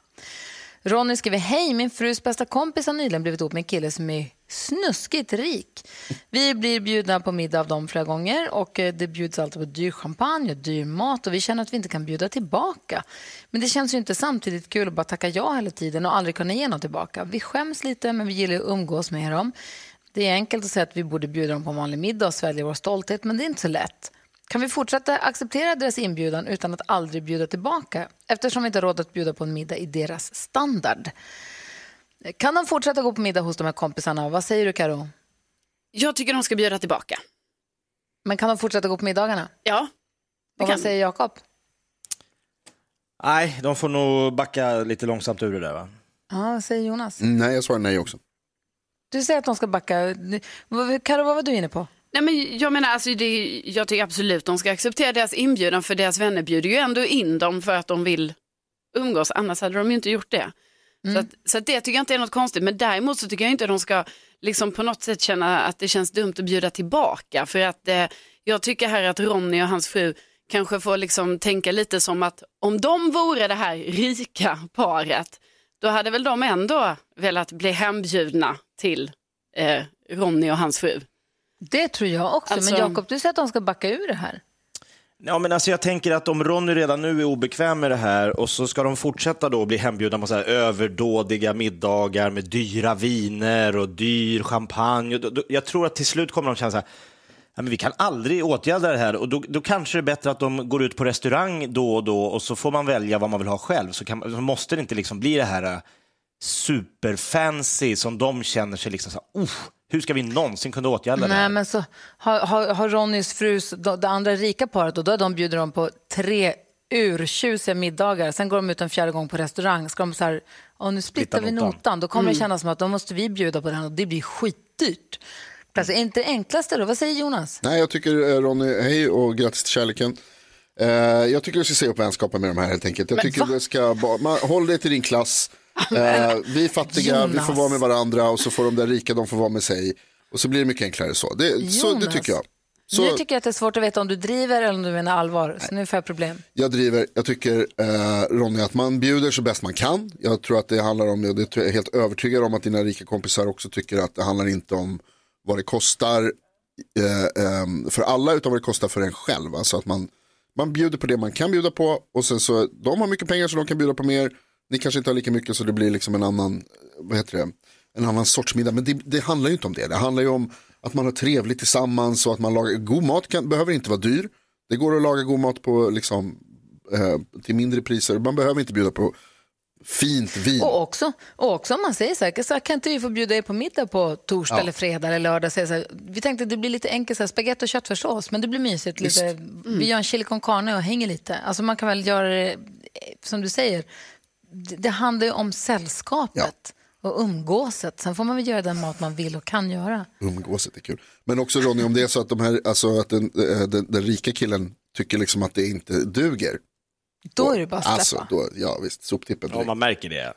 Ronny skriver, hej, min frus bästa kompis har nyligen blivit ihop med en kille som är snuskigt rik. Vi blir bjudna på middag av dem flera gånger och eh, det bjuds alltid på dyr champagne och dyr mat och vi känner att vi inte kan bjuda tillbaka. Men det känns ju inte samtidigt kul att bara tacka ja hela tiden och aldrig kunna ge något tillbaka. Vi skäms lite men vi gillar att umgås med dem. Det är enkelt att säga att vi borde bjuda dem på en vanlig middag och svälja vår stolthet, men det är inte så lätt. Kan vi fortsätta acceptera deras inbjudan utan att aldrig bjuda tillbaka? Eftersom vi inte har råd att bjuda på en middag i deras standard. Kan de fortsätta gå på middag hos de här kompisarna? Vad säger du, Karo? Jag tycker de ska bjuda tillbaka. Men kan de fortsätta gå på middagarna? Ja. Och vad säger Jakob? Nej, de får nog backa lite långsamt ur det där va? Ja, vad säger Jonas? Nej, jag svarar nej också. Du säger att de ska backa. Karo, vad var du inne på? Nej, men jag menar, alltså, det, jag tycker absolut de ska acceptera deras inbjudan för deras vänner bjuder ju ändå in dem för att de vill umgås, annars hade de ju inte gjort det. Så, att, så att det tycker jag inte är något konstigt. Men däremot så tycker jag inte att de ska liksom på något sätt känna att det känns dumt att bjuda tillbaka. För att eh, jag tycker här att Ronny och hans fru kanske får liksom tänka lite som att om de vore det här rika paret, då hade väl de ändå velat bli hembjudna till eh, Ronny och hans fru. Det tror jag också. Alltså- Men Jakob, du säger att de ska backa ur det här. Ja, men alltså jag tänker att om Ronny redan nu är obekväm med det här och så ska de fortsätta då bli hembjudna på så här överdådiga middagar med dyra viner och dyr champagne. Och då- då- Jag tror att till slut kommer de känna så här, ja, men vi kan aldrig åtgärda det här och då, då kanske det är bättre att de går ut på restaurang då och då och så får man välja vad man vill ha själv. Så, kan, så måste det inte liksom bli det här eh, superfancy som de känner sig liksom så här, hur ska vi någonsin kunna åtgärda det Nej, här? men så har, har, har Ronnys frus, det andra rika paret, och då de bjuder de på tre urtjusiga middagar. Sen går de ut en fjärde gång på restaurang. Ska de så här, "Åh, nu splittar Splitta vi notan." Då kommer det Mm. kännas som att då måste vi bjuda på den och det blir skitdyrt. Alltså, är inte det enklaste då? Vad säger Jonas? Nej, jag tycker eh, Ronny, hej och grattis till kärleken. Eh, jag tycker du ska se upp vänskapen med de här helt enkelt. Jag Men tycker va? du ska ba- man, håll dig till din klass. Eh, vi är fattiga, vi får Jonas. vara med varandra och så får de där rika, de får vara med sig. Och så blir det mycket enklare så. Det, så, det Jonas. tycker jag. Så, Nu tycker jag att det är svårt att veta om du driver eller om du menar allvar. Så nu får jag problem. Jag driver, jag tycker eh, Ronny att man bjuder så bäst man kan. Jag tror att det handlar om, jag är helt övertygad om att dina rika kompisar också tycker att det handlar inte om vad det kostar eh, ehm, för alla utan vad det kostar för en själv. Alltså att man, man bjuder på det man kan bjuda på och sen så, de har mycket pengar så de kan bjuda på mer. Ni kanske inte har lika mycket så det blir liksom en annan, vad heter det, en annan sorts middag. Men det, det handlar ju inte om det. Det handlar ju om att man har trevligt tillsammans och att man lagar, god mat kan, behöver inte vara dyr. Det går att laga god mat på liksom, eh, till mindre priser. Man behöver inte bjuda på fint vin. Och också, och också om man säger så här, så kan inte vi få bjuda er på middag på torsdag Ja. eller fredag eller lördag? Så här, vi tänkte att det blir lite enkelt, så här, spagetti och köttfärssås, men det blir mysigt. Lite, Mm. Vi gör en chili con carne och hänger lite. Alltså man kan väl göra det, eh, som du säger, det, det handlar ju om sällskapet och umgåset. Sen får man väl göra den mat man vill och kan göra. Umgåset är kul. Men också Ronny, om det är så att, de här, alltså, att den, eh, den, den rika killen tycker liksom att det inte duger. Då är det bara att släppa. Alltså, då, ja visst, soptippen Ja, man märker det.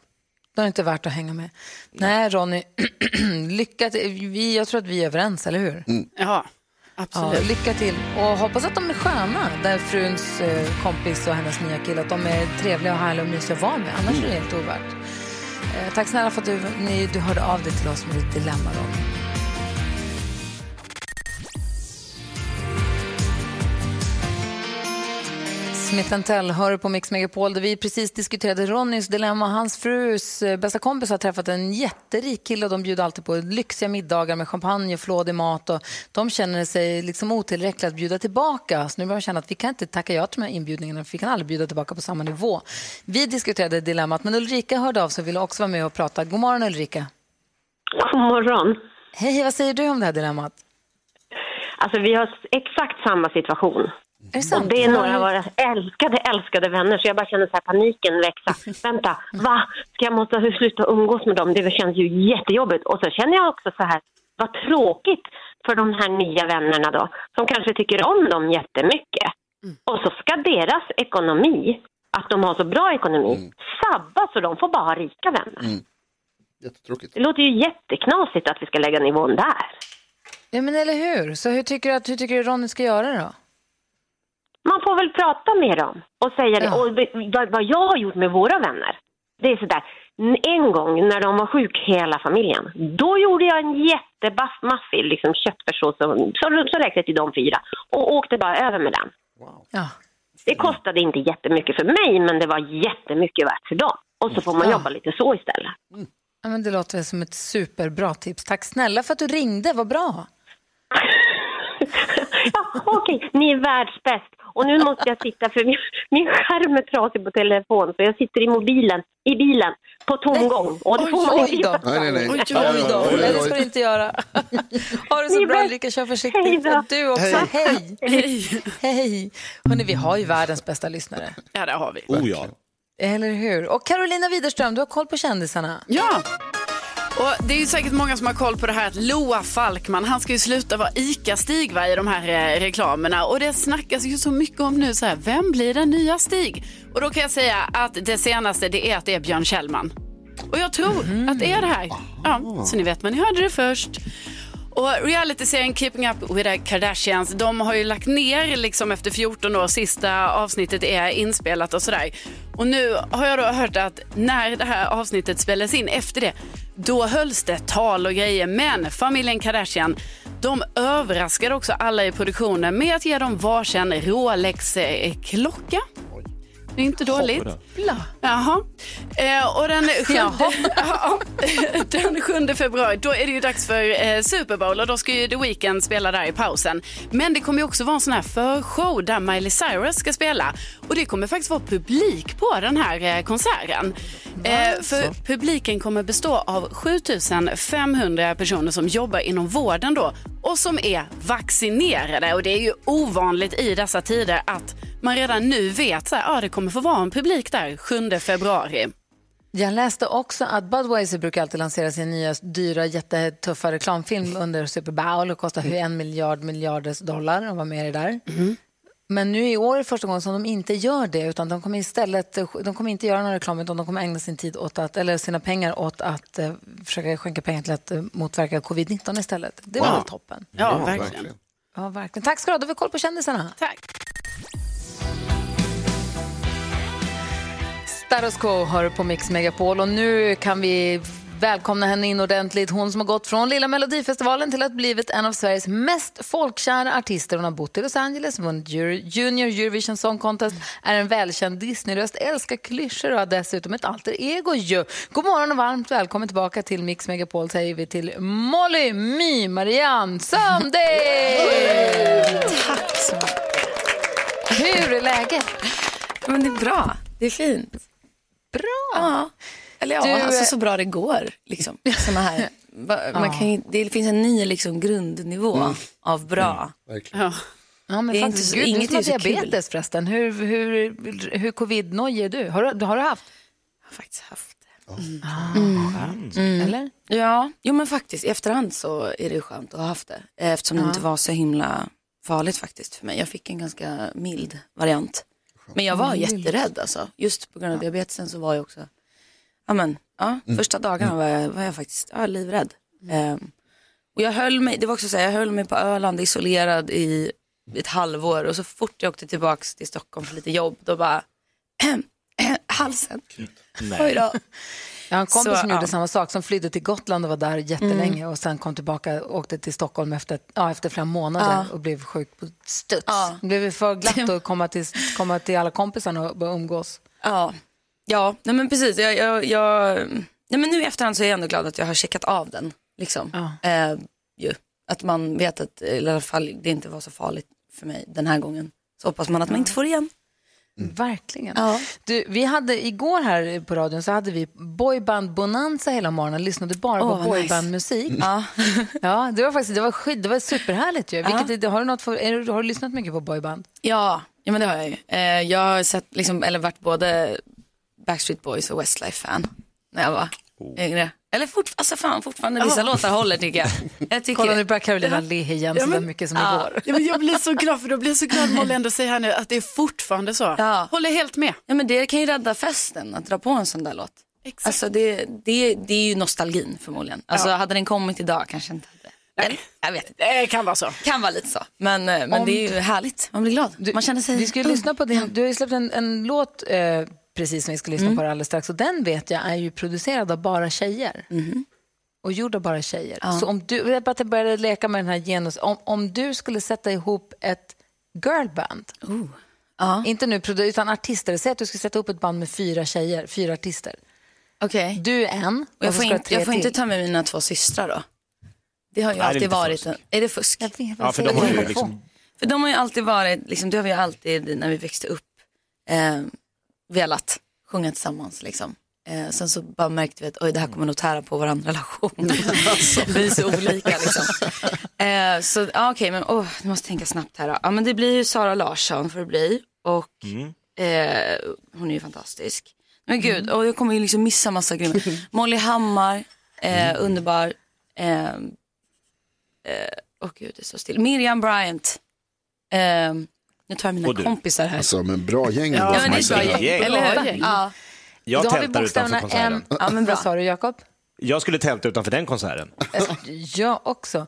Då är det inte värt att hänga med. Nej, Ronny, lycka till. Vi, jag tror att vi är överens, eller hur? Mm. Ja, absolut. Ja, lycka till. Och hoppas att de är sköna, där fruns eh, kompis och hennes nya kille, att de är trevliga och härliga och mysiga att vara med. Annars är det helt ovärt. Eh, tack snälla för att du, ni, du hörde av dig till oss med ditt dilemma, Ronny. Smith Tell hör på Mix Megapol där vi precis diskuterade Ronnys dilemma. Hans frus eh, bästa kompis har träffat en jätterik kille och de bjuder alltid på lyxiga middagar med champagne och flådig mat och de känner sig liksom otillräckliga att bjuda tillbaka. Så nu börjar de känna att vi kan inte tacka ja till de här inbjudningarna för vi kan aldrig bjuda tillbaka på samma nivå. Vi diskuterade dilemmat men Ulrika hörde av sig och ville också vara med och prata. God morgon Ulrika. God morgon. Hej, vad säger du om det här dilemmat? Alltså vi har exakt samma situation. Är det sant? Och det är några av våra älskade, älskade vänner så jag bara känner så här paniken växa. Vänta, va? Ska jag måste sluta umgås med dem? Det känns ju jättejobbigt. Och så känner jag också så här, vad tråkigt för de här nya vännerna då, som kanske tycker om dem jättemycket. Och så ska deras ekonomi, att de har så bra ekonomi, sabba så de får bara ha rika vänner. Jättetråkigt. Det låter ju jätteknasigt att vi ska lägga nivån där. Ja men eller hur? Så hur tycker du att hur tycker du Ronny ska göra då? Man får väl prata med dem och säga det. Och vad- jag har gjort med våra vänner, det är sådär. En gång när de var sjuk, hela familjen, då gjorde jag en jättemaffig liksom, köttfärssås som, så, så räckte till de fyra och åkte bara över med den. Ja. Det kostade inte jättemycket för mig, men det var jättemycket värt för dem. Och så får man Ja. jobba lite så istället. Ja, men det låter som ett superbra tips. Tack snälla för att du ringde, vad bra. Ja, Okej, ni är världsbäst. Och nu måste jag sitta för min, min skärm är trasig på telefon så jag sitter i mobilen, i bilen, på tomgång. Och det får man inte då. göra. Nej, nej, nej. Oj då, Oj, oj, oj. nej det ska du inte göra. ha det så bra. Ulrika, kör försiktigt. då. Och du också, hej. Hej. Hej. Hörrni, vi har ju världens bästa lyssnare. Ja, det har vi. Oh ja. Eller hur? Och Carolina Widerström, du har koll på kändisarna. Ja. Och det är ju säkert många som har koll på det här att Loa Falkman, han ska ju sluta vara ICA-Stig va, i de här eh, reklamerna. Och det snackas ju så mycket om nu så här, vem blir den nya Stig? Och då kan jag säga att det senaste det är att det är Björn Kjellman. Och jag tror mm. att det är det här. Ja, så ni vet, men ni hörde det först. Och realityserien Keeping Up with the Kardashians, de har ju lagt ner liksom efter 14 år, sista avsnittet är inspelat och sådär. Och nu har jag då hört att när det här avsnittet spelades in efter det, då hölls det tal och grejer. Men familjen Kardashian, de överraskade också alla i produktionen med att ge dem varsin Rolex-klocka. Det är inte dåligt. Jaha. Eh, och den 7, Ja, den 7 februari då är det ju dags för eh, Super Bowl och då ska ju The Weeknd spela där i pausen. Men det kommer ju också vara en sån här förshow där Miley Cyrus ska spela. Och det kommer faktiskt vara publik på den här eh, konserten. Eh, för publiken kommer bestå av 7500 personer som jobbar inom vården då och som är vaccinerade. Och det är ju ovanligt i dessa tider att man redan nu vet att ah, det kommer få vara en publik där 7 februari. Jag läste också att Budweiser brukar alltid lansera sin nya dyra jättetuffa reklamfilm under Super Bowl och kostar Mm. en miljard miljarders dollar och vara med i det där. Men nu i år är första gången som de inte gör det utan de kommer istället, de kommer inte göra någon reklam utan de kommer ägna sin tid åt att, eller sina pengar åt att eh, försöka skänka pengar till att eh, motverka covid-19 istället. Det var Wow. väl toppen? Ja, Ja, verkligen. verkligen. Ja, verkligen. Tack ska du ha, då har vi koll på kändisarna. Tack. Status Quo hör på Mix Megapol och nu kan vi välkomna henne in ordentligt. Hon som har gått från Lilla Melodifestivalen till att blivit en av Sveriges mest folkkära artister. Hon har bott i Los Angeles, vunnit Junior Eurovision Song Contest, är en välkänd Disneyröst, älskar klyschor och har dessutom ett alter ego ju. God morgon och varmt välkommen tillbaka till Mix Megapol säger vi till Molly My Marianne Sundin! Tack så mycket. Hur är läget? Men det är bra. Det är fint. Bra. Ja. Eller ja, Du, alltså så bra det går. Liksom. Såna här. Man kan ju, det finns en ny liksom, grundnivå Mm. av bra. Ja. Ja, men Det är faktiskt, inte så- Gud, inget du som har är så kul. diabetes förresten. Hur, hur, hur covid-noj är du? Har, du? har du haft? Jag har faktiskt haft det. Ah, Mm. skönt. Mm. Eller? Ja, jo men faktiskt i efterhand så är det skönt att ha haft det. Eftersom Ja. det inte var så himla farligt faktiskt för mig. Jag fick en ganska mild variant. Men jag var Mild. jätterädd alltså. Just på grund av diabetesen så var jag också, ja men, ja, Mm. första dagarna var jag, var jag faktiskt ja, livrädd. Ehm, och jag höll mig, det var också så här, jag höll mig på Öland isolerad i ett halvår och så fort jag åkte tillbaks till Stockholm för lite jobb då bara, halsen. Oj då. Jag har en kompis Så, som gjorde ja. samma sak, som flydde till Gotland och var där jättelänge och sen kom tillbaka och åkte till Stockholm efter, ja, efter flera månader Ja. och blev sjuk på studs. Det blev för glatt att komma till, komma till alla kompisarna och börja umgås. Ja, ja nej men precis. Jag, jag, jag, nej men nu i efterhand så är jag ändå glad att jag har checkat av den. Liksom. Eh, ju. Att man vet att i alla fall det inte var så farligt för mig den här gången. Så hoppas man att man inte får igen. Verkligen. Du, vi hade, igår här på radion så hade vi boyband bonanza hela morgonen, lyssnade bara Åh, på boybandmusik. Ja. ja, det var faktiskt det var, skit, det var superhärligt ju. Ja. Vilket, har, du något för, är, har du lyssnat mycket på boyband? Ja, ja men det har jag ju. Eh, jag har sett, liksom, eller varit både Backstreet Boys och Westlife-fan när jag var yngre. Eller fort, alltså fan, fortfarande vissa Ja. låtar håller tycker jag. jag tycker... Kolla nu börjar Carolina le igen så men- mycket som Ja. igår. Ja, men jag blir så glad för då blir jag så glad Molly ändå säger här nu att det är fortfarande så. Ja. Håller helt med. Ja men det kan ju rädda festen att dra på en sån där låt. Exakt. Alltså det, det, det är ju nostalgin förmodligen. Alltså Ja. hade den kommit idag kanske inte hade. Nej. Jag vet inte. Det kan vara så. Kan vara lite så. Men, eh, men Om- det är ju härligt. Man blir glad. Man känner sig Vi ska ju lyssna på din, du har ju släppt en, en låt eh, precis som vi ska lyssna Mm. på alldeles strax och den vet jag är ju producerad av bara tjejer. Mhm. Och gjord av bara tjejer. Ja. Så om du, jag bara började leka med den här genus, om, om du skulle sätta ihop ett girlband, Ja. inte nu utan artister, säg att du skulle sätta ihop ett band med fyra tjejer, fyra artister. Okej. Du är en Och jag får, in, jag får inte ta med mina två systrar då. Det har ju Nej, alltid varit fusk. en, Är det fusk? Jag vet, Ja, för de har ju liksom... För de har ju alltid varit, liksom, det har vi ju alltid när vi växte upp eh, velat sjunga tillsammans. Liksom. Eh, sen så bara märkte vi att oj, det här kommer nog tära på vår relation. vi är så olika liksom. Eh, så ja, okej, men åh, nu måste tänka snabbt här. Då. Ja, men det blir ju Sara Larsson för det bli och eh, hon är ju fantastisk. Men gud, och jag kommer ju liksom missa massa grymma. Molly Hammar, eh, underbar. Eh, eh, åh gud, det är så still. Miriam Bryant. Nu tar jag mina kompisar här. Alltså, men bra gäng Ja, men det är bra gäng, eller Bra hur? Ja. Jag Då har vi bokstäverna. M. Ja, men vad sa du Jakob? Jag skulle tälta utanför den konserten. Eh, Jag också.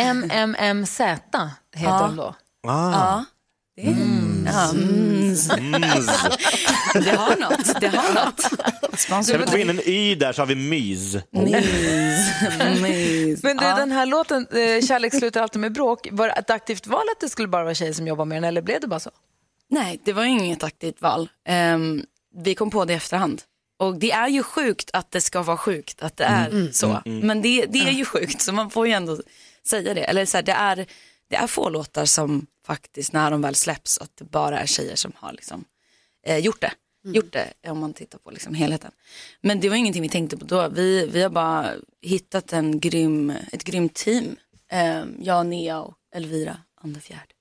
MMMZ heter Ja. de då. Ah. Ja. Det, det har något. Det har något. Ska vi få in en Y där så har vi mys. Men du, Ja. den här låten, eh, Kärlek slutar alltid med bråk, var det ett aktivt val att det skulle bara vara tjejer som jobbar med den eller blev det bara så? Nej, det var ju inget aktivt val. Ehm, vi kom på det i efterhand. Och det är ju sjukt att det ska vara sjukt att det är Mm. så. Mm, mm. Men det, det är ju sjukt så man får ju ändå säga det. Eller så här, det, är, det är få låtar som faktiskt när de väl släpps att det bara är tjejer som har liksom, eh, gjort det. Gjort det om man tittar på liksom helheten. Men det var ingenting vi tänkte på då. Vi, vi har bara hittat en grym, ett grymt team. Eh, jag, Nea och Elvira Andefjärd.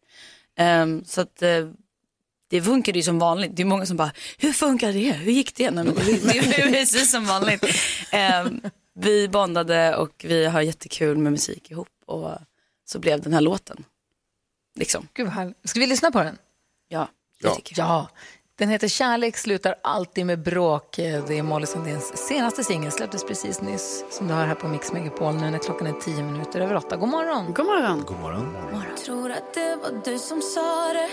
Um, så att eh, det funkade ju som vanligt. Det är många som bara, hur funkar det? Hur gick det? Nej, men det, det är precis som vanligt. Ehm, vi bondade och vi har jättekul med musik ihop och så blev den här låten. Liksom. Gud vad härligt. Ska vi lyssna på den? Ja, ja. ja. Den heter Kärlek slutar alltid med bråk. Eh, Det är Molly Sandéns senaste singel, släpptes precis nyss. Som du har här på Mix Megapol nu när klockan är tio minuter över åtta. God morgon. God morgon. God morgon. Tror att det var du som sa det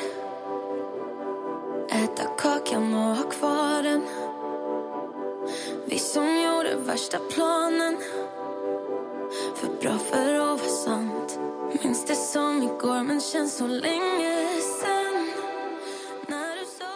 Äta kakan och ha kvar den Vi som gjorde värsta planen För bra för att vara sant Minns det som igår men känns så länge sen När du sa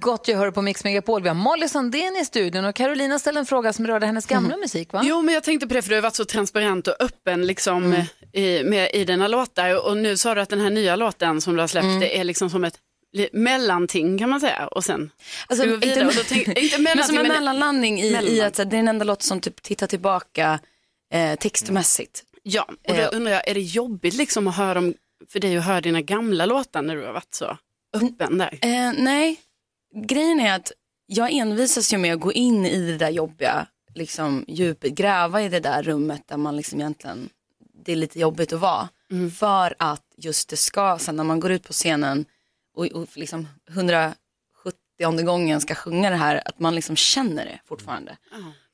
Gott jag hör på Mix Megapol. Vi har Molly Sandén i studion och Carolina ställde en fråga som rörde hennes gamla musik va? Jo, men jag tänkte på det för du har varit så transparent och öppen liksom, Mm. i, med, i dina låtar. Och nu sa du att den här nya låten som du har släppt Mm. det är liksom som ett mellanting kan man säga. Och sen Alltså, vi vidare. inte, tänk, inte men som en mellanlandning i, i mellanland. att så här, det är den enda låt som typ tittar tillbaka eh, textmässigt. Ja, och då Eh, undrar jag, är det jobbigt liksom att höra om, för dig att höra dina gamla låtar när du har varit så öppen där? Eh, nej, grejen är att jag envisas ju med att gå in i det där jobbiga liksom, djupet, gräva i det där rummet där man liksom egentligen, det är lite jobbigt att vara. För att just det ska, sen när man går ut på scenen och, och liksom 170 gången ska sjunga det här, att man liksom känner det fortfarande.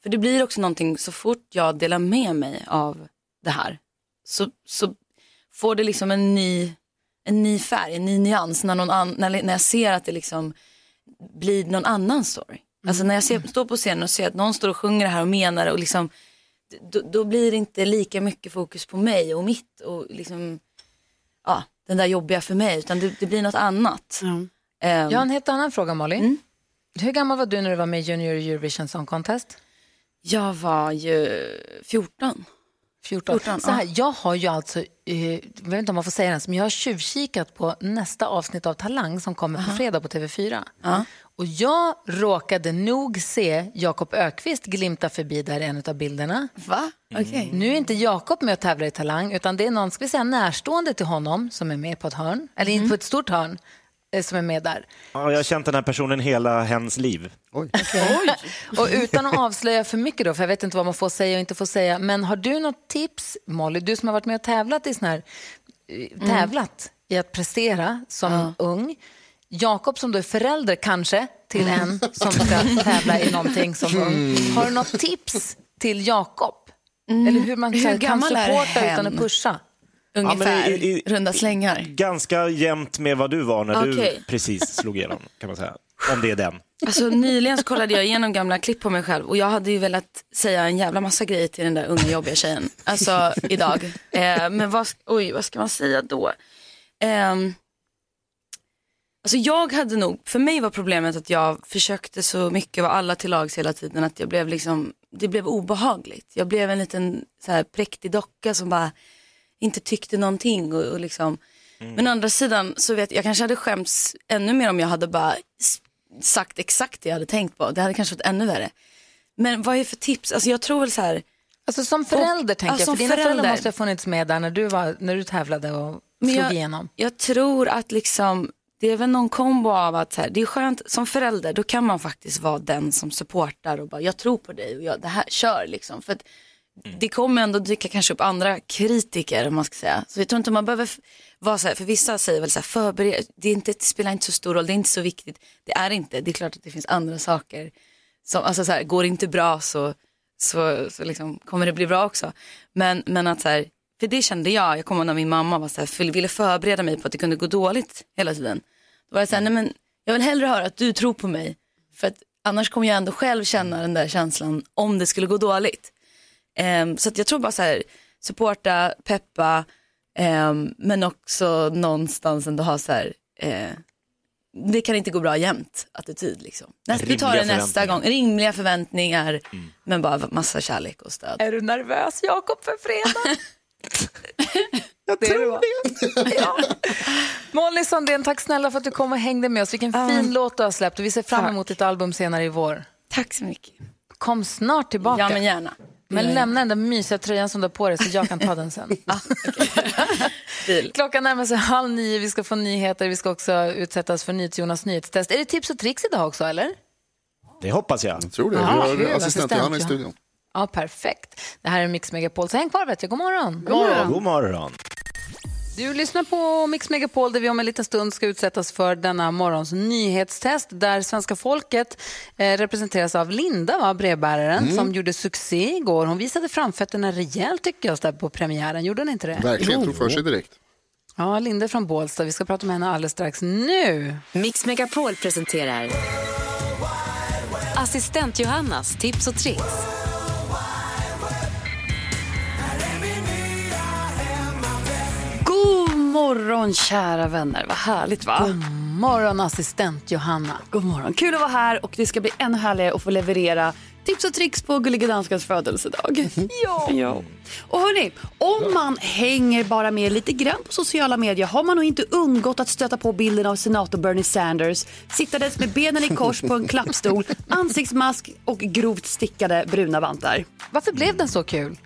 För det blir också någonting, så fort jag delar med mig av det här, så, så får det liksom en ny, en ny färg, en ny nyans när, någon an, när, när jag ser att det liksom blir någon annan story. Alltså när jag ser, står på scenen och ser att någon står och sjunger det här och menar det och liksom, då, då blir det inte lika mycket fokus på mig och mitt och liksom, ja, den där jobbiga för mig, utan det, det blir något annat. Ehm, Jag har en helt annan fråga Molly. Hur gammal var du när du var med i Junior Eurovision Song Contest? Jag var ju 14. 14. 14, så här, ja. Jag har ju alltså, eh, jag vet inte om man får säga det, men jag har tjuvkikat på nästa avsnitt av Talang som kommer på fredag på TV4. Och jag råkade nog se Jakob Ökvist glimta förbi där i en av bilderna. Va? Okej. Nu är inte Jakob med och tävlar i Talang, utan det är någon ska vi säga, närstående till honom som är med på ett hörn, eller inte på ett stort hörn, eh, som är med där. Ja, jag har känt den här personen hela hens liv. Och utan att avslöja för mycket då, för jag vet inte vad man får säga och inte får säga, men har du något tips, Molly, du som har varit med och tävlat i sån här, eh, tävlat i att prestera som ung, Jakob som då är förälder kanske till en som ska tävla i någonting som ung. Har du något tips till Jakob? Eller hur man Hur kan supporta utan att pusha? Ungefär, Ja, i- i- runda slängar. Ganska jämnt med vad du var när Okej. du precis slog igenom, kan man säga. Om det är den. Alltså nyligen så kollade jag igenom gamla klipp på mig själv och jag hade ju velat säga en jävla massa grejer till den där unga jobbiga tjejen. Alltså idag. Eh, men vad, oj, vad ska man säga då? Ehm, alltså jag hade nog, för mig var problemet att jag försökte så mycket vara alla till lags hela tiden att jag blev liksom, det blev obehagligt. Jag blev en liten så här präktig docka som bara inte tyckte någonting och, och liksom. Men å andra sidan så vet jag, kanske hade skämts ännu mer om jag hade bara sagt exakt det jag hade tänkt på. Det hade kanske varit ännu värre. Men vad är för tips? Alltså jag tror väl så här. Alltså som förälder tänker Ja, jag, som för dina föräldrar förälder. måste ha funnits med där när du, var, när du tävlade och Men slog jag, igenom. jag tror att liksom, det är väl någon kombo av att så här, det är skönt som förälder, då kan man faktiskt vara den som supportar och bara jag tror på dig och jag, det här, kör liksom. För att det kommer ändå dyka kanske upp andra kritiker om man ska säga. Så jag tror inte man behöver f- var så här, för vissa säger väl så här, förbered, det, är inte, det spelar inte så stor roll, det är inte så viktigt. Det är inte, det är klart att det finns andra saker. Som, alltså så här, går det inte bra så, så, så liksom, kommer det bli bra också. Men, men att så här, för det kände jag, jag kommer ihåg när min mamma var så här, ville förbereda mig på att det kunde gå dåligt hela tiden. Då var jag så här, nej men jag vill hellre höra att du tror på mig. För att annars kommer jag ändå själv känna den där känslan om det skulle gå dåligt. Ehm, så att jag tror bara så här, supporta, peppa, ehm, men också någonstans ändå ha så här, eh, det kan inte gå bra jämt attityd liksom. Nästa, du tar det nästa gång, rimliga förväntningar, men bara massa kärlek och stöd. Är du nervös Jakob för fredag? Jag tror det. ja. Molly Sandén, tack snälla för att du kom och hängde med oss. Vilken fin låt du har släppt och vi ser fram emot ditt album senare i vår. Tack så mycket. Kom snart tillbaka. Ja men gärna. Men lämna den där mysiga tröjan som du har på dig så jag kan ta den sen. Klockan närmar sig halv nio, vi ska få nyheter, vi ska också utsättas för NyhetsJonas nyhetstest. Är det tips och tricks idag också eller? Det hoppas jag. Jag tror det. Ja, Vi har assistent Johanna i studion. Ja, perfekt. Det här är Mix Megapol, så häng kvar vet jag. God morgon. God morgon. God morgon. Du lyssnar på Mix Megapol där vi om en liten stund ska utsättas för denna morgons nyhetstest där svenska folket eh, representeras av Linda, va, brevbäraren, Mm. som gjorde succé igår. Hon visade framfötterna rejält tycker jag där på premiären. Gjorde hon inte det? Verkligen, tog för sig direkt. Ja, Linda från Bålsta. Vi ska prata med henne alldeles strax. Nu! Mix Megapol presenterar Assistent Johannas tips och tricks. Morgon kära vänner, vad härligt va? God morgon assistent Johanna. God morgon, kul att vara här och det ska bli ännu härligare att få leverera tips och tricks på Gullige Danskans födelsedag. ja. ja. Och hörni, om man hänger bara med lite grann på sociala medier har man nog inte undgått att stöta på bilden av senator Bernie Sanders sittandes med benen i kors på en klappstol, ansiktsmask och grovt stickade bruna vantar. Varför blev den så kul?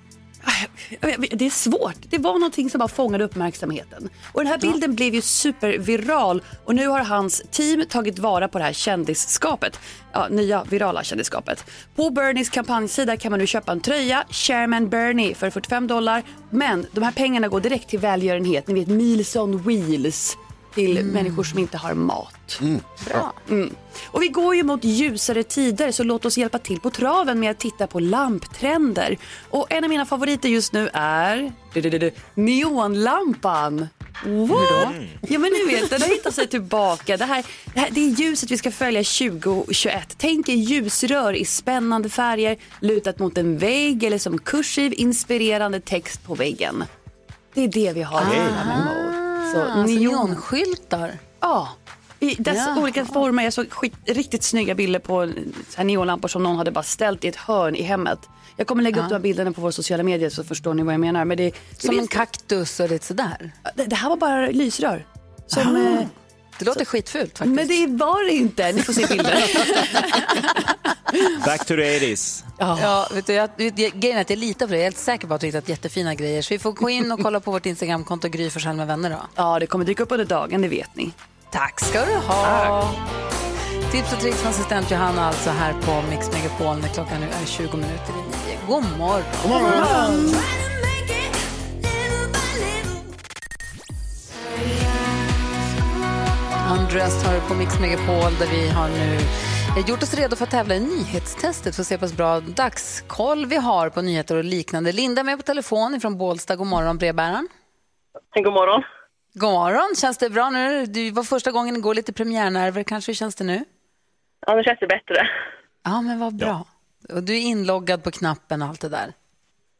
Det är svårt. Det var någonting som bara fångade uppmärksamheten. Och den här bilden blev ju superviral och nu har hans team tagit vara på det här kändisskapet. Ja, nya virala kändisskapet. På Bernies kampanjsida kan man nu köpa en tröja, Chairman Bernie, för 45 dollar. Men de här pengarna går direkt till välgörenhet, ni vet Meals on Wheels. Till människor som inte har mat. Bra. Mm. Och vi går ju mot ljusare tider så låt oss hjälpa till på traven med att titta på lamptrender. Och en av mina favoriter just nu är neonlampan. What? Ja men ni vet, den har hittat sig tillbaka. Det, här, det, här, det är ljuset vi ska följa 2021. Tänk er ljusrör i spännande färger lutat mot en vägg eller som kursiv inspirerande text på väggen. Det är det vi har Okej. Så alltså neonskyltar. Ja, i dess Jaha. olika former. Jag såg skit, riktigt snygga bilder på så här neonlampor som någon hade bara ställt i ett hörn i hemmet. Jag kommer lägga upp de här bilderna på våra sociala medier så förstår ni vad jag menar. Men det, det Som en finns- kaktus och lite sådär. det, det här var bara lysrör. Som, Ah. Det låter skitfult faktiskt. men det var det inte. Ni får se bilder. Back to the 80s. Ja. vet du, jag, grejen är att jag litar på det. Jag är helt säker på att du har hittat jättefina grejer. Så vi får gå in och kolla på vårt Instagramkonto Gry Forssell med vänner då. ja, det kommer dyka upp under dagen, det vet ni. Tack ska du ha. Tips och tricks med assistent Johanna alltså här på Mix Megapol när klockan nu är 20 minuter i nio. God morgon. God morgon. Andreas tar på Mix Megapol där vi har nu gjort oss redo för att tävla i nyhetstestet för att se pass bra dagskoll vi har på nyheter och liknande. Linda är med på telefon från Bålsta. God morgon brevbäraren. God morgon. God morgon. Känns det bra nu? Det var första gången igår, lite premiärnerver kanske. Hur känns det nu? Ja, det känns ju bättre. Ja, men vad bra. Och du är inloggad på knappen och allt det där.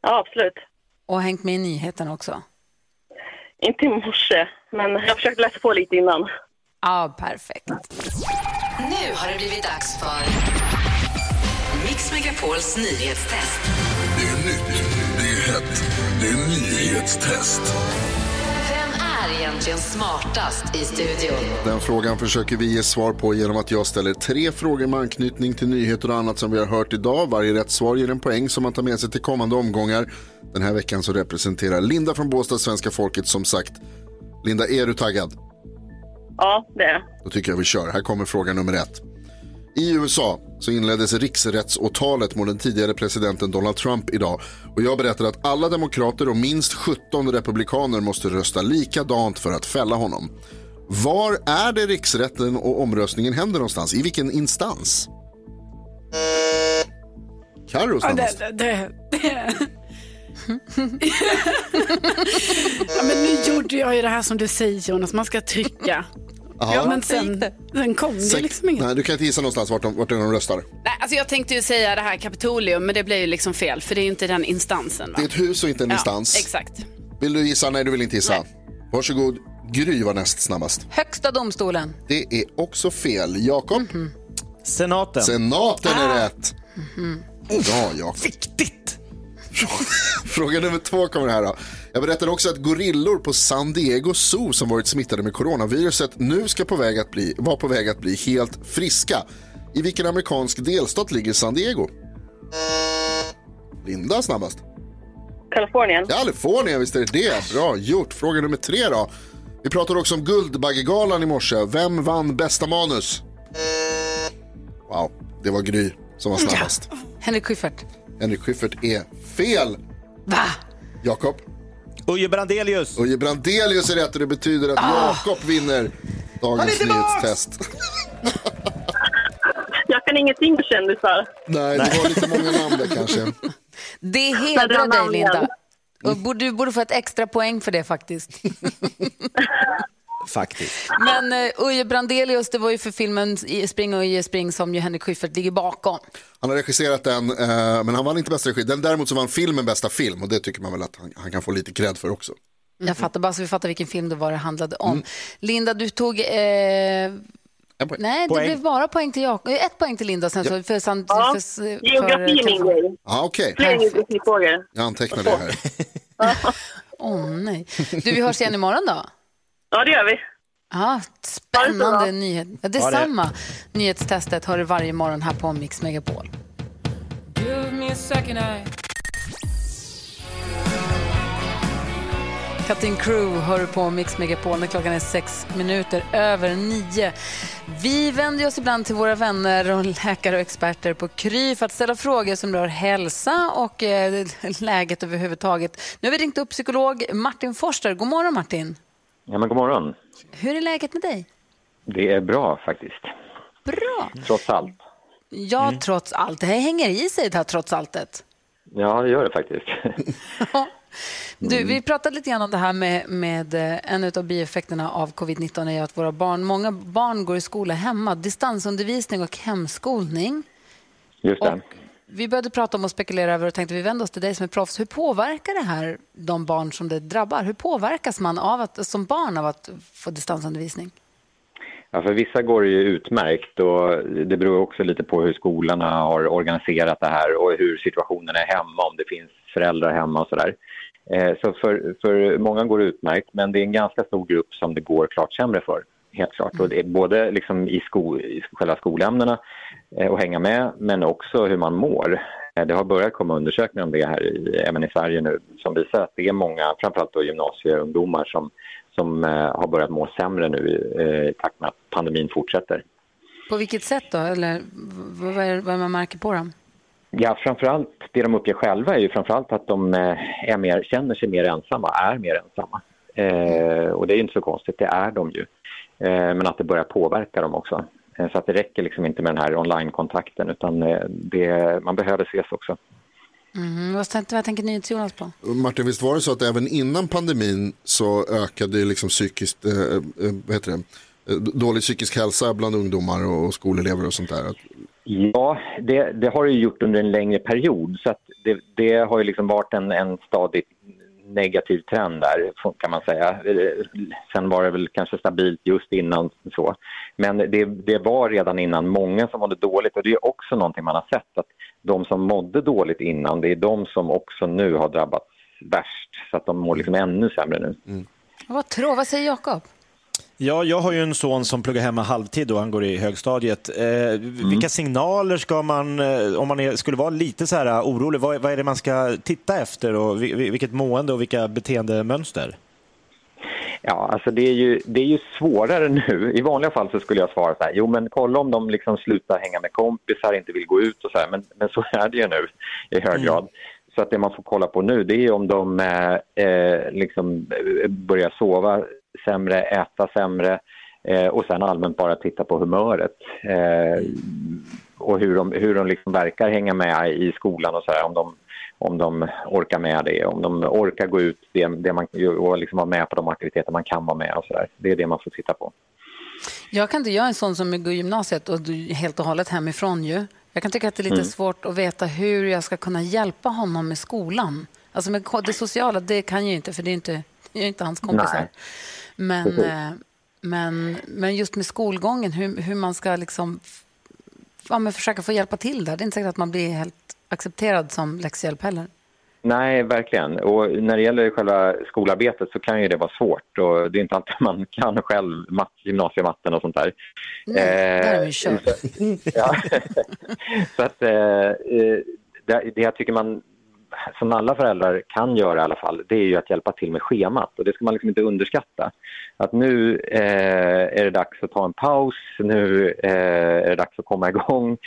Ja, absolut. Och hängt med i nyheterna också. Inte i morse, men jag har försökt läsa på lite innan. Ja, perfekt. Nu har det blivit dags för Mix Megapols nyhetstest. Det är nytt, det är hett, det är nyhetstest. Vem är egentligen smartast i studion? Den frågan försöker vi ge svar på genom att jag ställer tre frågor med anknytning till nyheter och annat som vi har hört idag. Varje rätt svar ger en poäng som man tar med sig till kommande omgångar. Den här veckan så representerar Linda från Båstad svenska folket som sagt. Linda, är du taggad? Ja, det är jag. Då tycker jag vi kör. Här kommer fråga nummer ett. I USA så inleddes riksrättsåtalet mot den tidigare presidenten Donald Trump idag. Och jag berättar att alla demokrater och minst 17 republikaner måste rösta likadant för att fälla honom. Var är det riksrätten och omröstningen händer någonstans? I vilken instans? Carro Ja, det, det, det. ja, men nu gjorde jag ju det här som du säger Jonas, man ska trycka. Ja, men sen, sen kom det liksom inget. Nej, du kan inte gissa någonstans vart de, vart de röstar. Nej, alltså jag tänkte ju säga det här Kapitolium, men det blev ju liksom fel, för det är ju inte den instansen. Va? Det är ett hus och inte en ja, instans. Exakt. Vill du gissa? Nej, du vill inte gissa. Varsågod. Gry var näst snabbast. Högsta domstolen. Det är också fel. Jakob? Senaten. Senaten Ah. är rätt. Bra, Jakob. Viktigt! Fråga nummer två kommer här då. Jag berättade också att gorillor på San Diego Zoo som varit smittade med coronaviruset nu ska på väg att bli, vara på väg att bli helt friska. I vilken amerikansk delstat ligger San Diego? Linda snabbast. Kalifornien. Kalifornien, visst är det det. Bra gjort. Fråga nummer tre då. Vi pratade också om Guldbaggegalan i morse. Vem vann bästa manus? Wow, det var Gry som var snabbast. Henrik Schyffert. Henrik Schyffert är fel. Va? Jakob? Uje Brandelius. Uje Brandelius är rätt och det betyder att Ah. Jakob vinner dagens nyhetstest. Jag kan ingenting om kändisar. Nej, det var lite många namn där kanske. Det hedrar drar dig Linda. Och du borde få ett extra poäng för det faktiskt. Faktiskt. Men uh, Uje Brandelius, det var ju för filmen i Spring Uje Spring som ju Henrik Schyffert ligger bakom. Han har regisserat den, eh, men han vann inte bästa regi. Den däremot så vann filmen bästa film och det tycker man väl att han, han kan få lite cred för också. Jag fattar bara så vi fattar vilken film det var det handlade om. Mm. Linda, du tog... Eh... Nej, det Poäng. blev bara poäng till Jakob. Eh, Ett poäng till Linda sen så för, samt, Ja, för, för, geografi är min grej. Ja, okej. Fler geografifrågor. Jag antecknar det här. Åh nej. Du, vi hörs igen imorgon då. Ja, det gör vi. Ja, spännande nyhet. Ja, Ha det. detsamma. Nyhetstestet har du varje morgon här på Mix Megapol. Give me a second eye. Cutting Crew hör du på Mix Megapol när klockan är sex minuter över nio. Vi vänder oss ibland till våra vänner och läkare och experter på Kry för att ställa frågor som rör hälsa och eh, läget överhuvudtaget. Nu har vi ringt upp psykolog Martin Forster. God morgon Martin. Ja, men god morgon. Hur är läget med dig? Det är bra faktiskt. Bra. Trots allt. Ja, trots allt. Det här hänger i sig det här trots alltet. Ja, det gör det faktiskt. Du, vi pratade lite grann om det här med, med eh, en av bieffekterna av covid-19 är att våra barn, många barn går i skola hemma, distansundervisning och hemskolning. Just det. Vi började prata om och spekulera över och tänkte vi vänder oss till dig som är proffs. Hur påverkar det här de barn som det drabbar? Hur påverkas man av att, som barn av att få distansundervisning? Ja, för vissa går det ju utmärkt och det beror också lite på hur skolorna har organiserat det här och hur situationen är hemma, om det finns föräldrar hemma och sådär. Eh, så för, för många går det utmärkt, men det är en ganska stor grupp som det går klart sämre för. Helt klart. Och det är både liksom i, sko, i själva skolämnena eh, och hänga med, men också hur man mår. Eh, Det har börjat komma undersökningar om det här i, även i Sverige nu som visar att det är många, framförallt då gymnasieungdomar som, som eh, har börjat må sämre nu eh, i takt med att pandemin fortsätter. På vilket sätt då? Eller vad är, vad är man märker på dem? Ja, framförallt det de uppger själva är ju framförallt att de eh, är mer, känner sig mer ensamma, är mer ensamma. Eh, och det är ju inte så konstigt, det är de ju. Eh, men att det börjar påverka dem också. Eh, så att det räcker liksom inte med den här online-kontakten utan eh, det, man behöver ses också. Mm, vad, tänkte, vad tänker NyhetsJonas på? Martin, visst var det så att även innan pandemin så ökade liksom psykiskt, eh, vad heter det, dålig psykisk hälsa bland ungdomar och skolelever och sånt där? Ja, det, det har det ju gjort under en längre period så att det, det har ju liksom varit en, en stadigt negativ trend där kan man säga. Eh, sen var det väl kanske stabilt just innan så. Men det, det var redan innan många som mådde dåligt och det är också någonting man har sett att de som mådde dåligt innan det är de som också nu har drabbats värst så att de mår liksom ännu sämre nu. Mm. Vad tror, vad säger Jakob? Ja, jag har ju en son som pluggar hemma halvtid och han går i högstadiet. Eh, Vilka signaler ska man, eh, om man är, skulle vara lite så här eh, orolig, vad, vad är det man ska titta efter och vi- vi- vilket mående och vilka beteendemönster? Ja, alltså det är, ju, det är ju svårare nu. I vanliga fall så skulle jag svara så här, jo men kolla om de liksom slutar hänga med kompisar, inte vill gå ut och så här, men, men så är det ju nu i hög grad. Så att det man får kolla på nu det är om de eh, eh, liksom börjar sova sämre, äta sämre eh, och sen allmänt bara titta på humöret. Eh, och hur de, hur de liksom verkar hänga med i skolan och så här, om de, om de orkar med det, om de orkar gå ut det, det man, och liksom vara med på de aktiviteter man kan vara med och så där. Det är det man får titta på. Jag kan inte, jag är en sån som går i gymnasiet och helt och hållet hemifrån ju. Jag kan tycka att det är lite Mm. svårt att veta hur jag ska kunna hjälpa honom med skolan. Alltså med det sociala, det kan jag ju inte för det är inte, jag är inte hans kompisar. Nej. Men, eh, men, men just med skolgången, hur, hur man ska liksom ja, men försöka få hjälpa till där. Det är inte säkert att man blir helt accepterad som läxhjälp heller. Nej, verkligen. Och när det gäller själva skolarbetet så kan ju det vara svårt och det är inte alltid man kan själv mat, gymnasiematten och sånt där. Nej, där är vi så, ja. så att eh, eh, det, det jag tycker man som alla föräldrar kan göra i alla fall, det är ju att hjälpa till med schemat och det ska man liksom inte underskatta. Att nu eh, är det dags att ta en paus, nu eh, är det dags att komma igång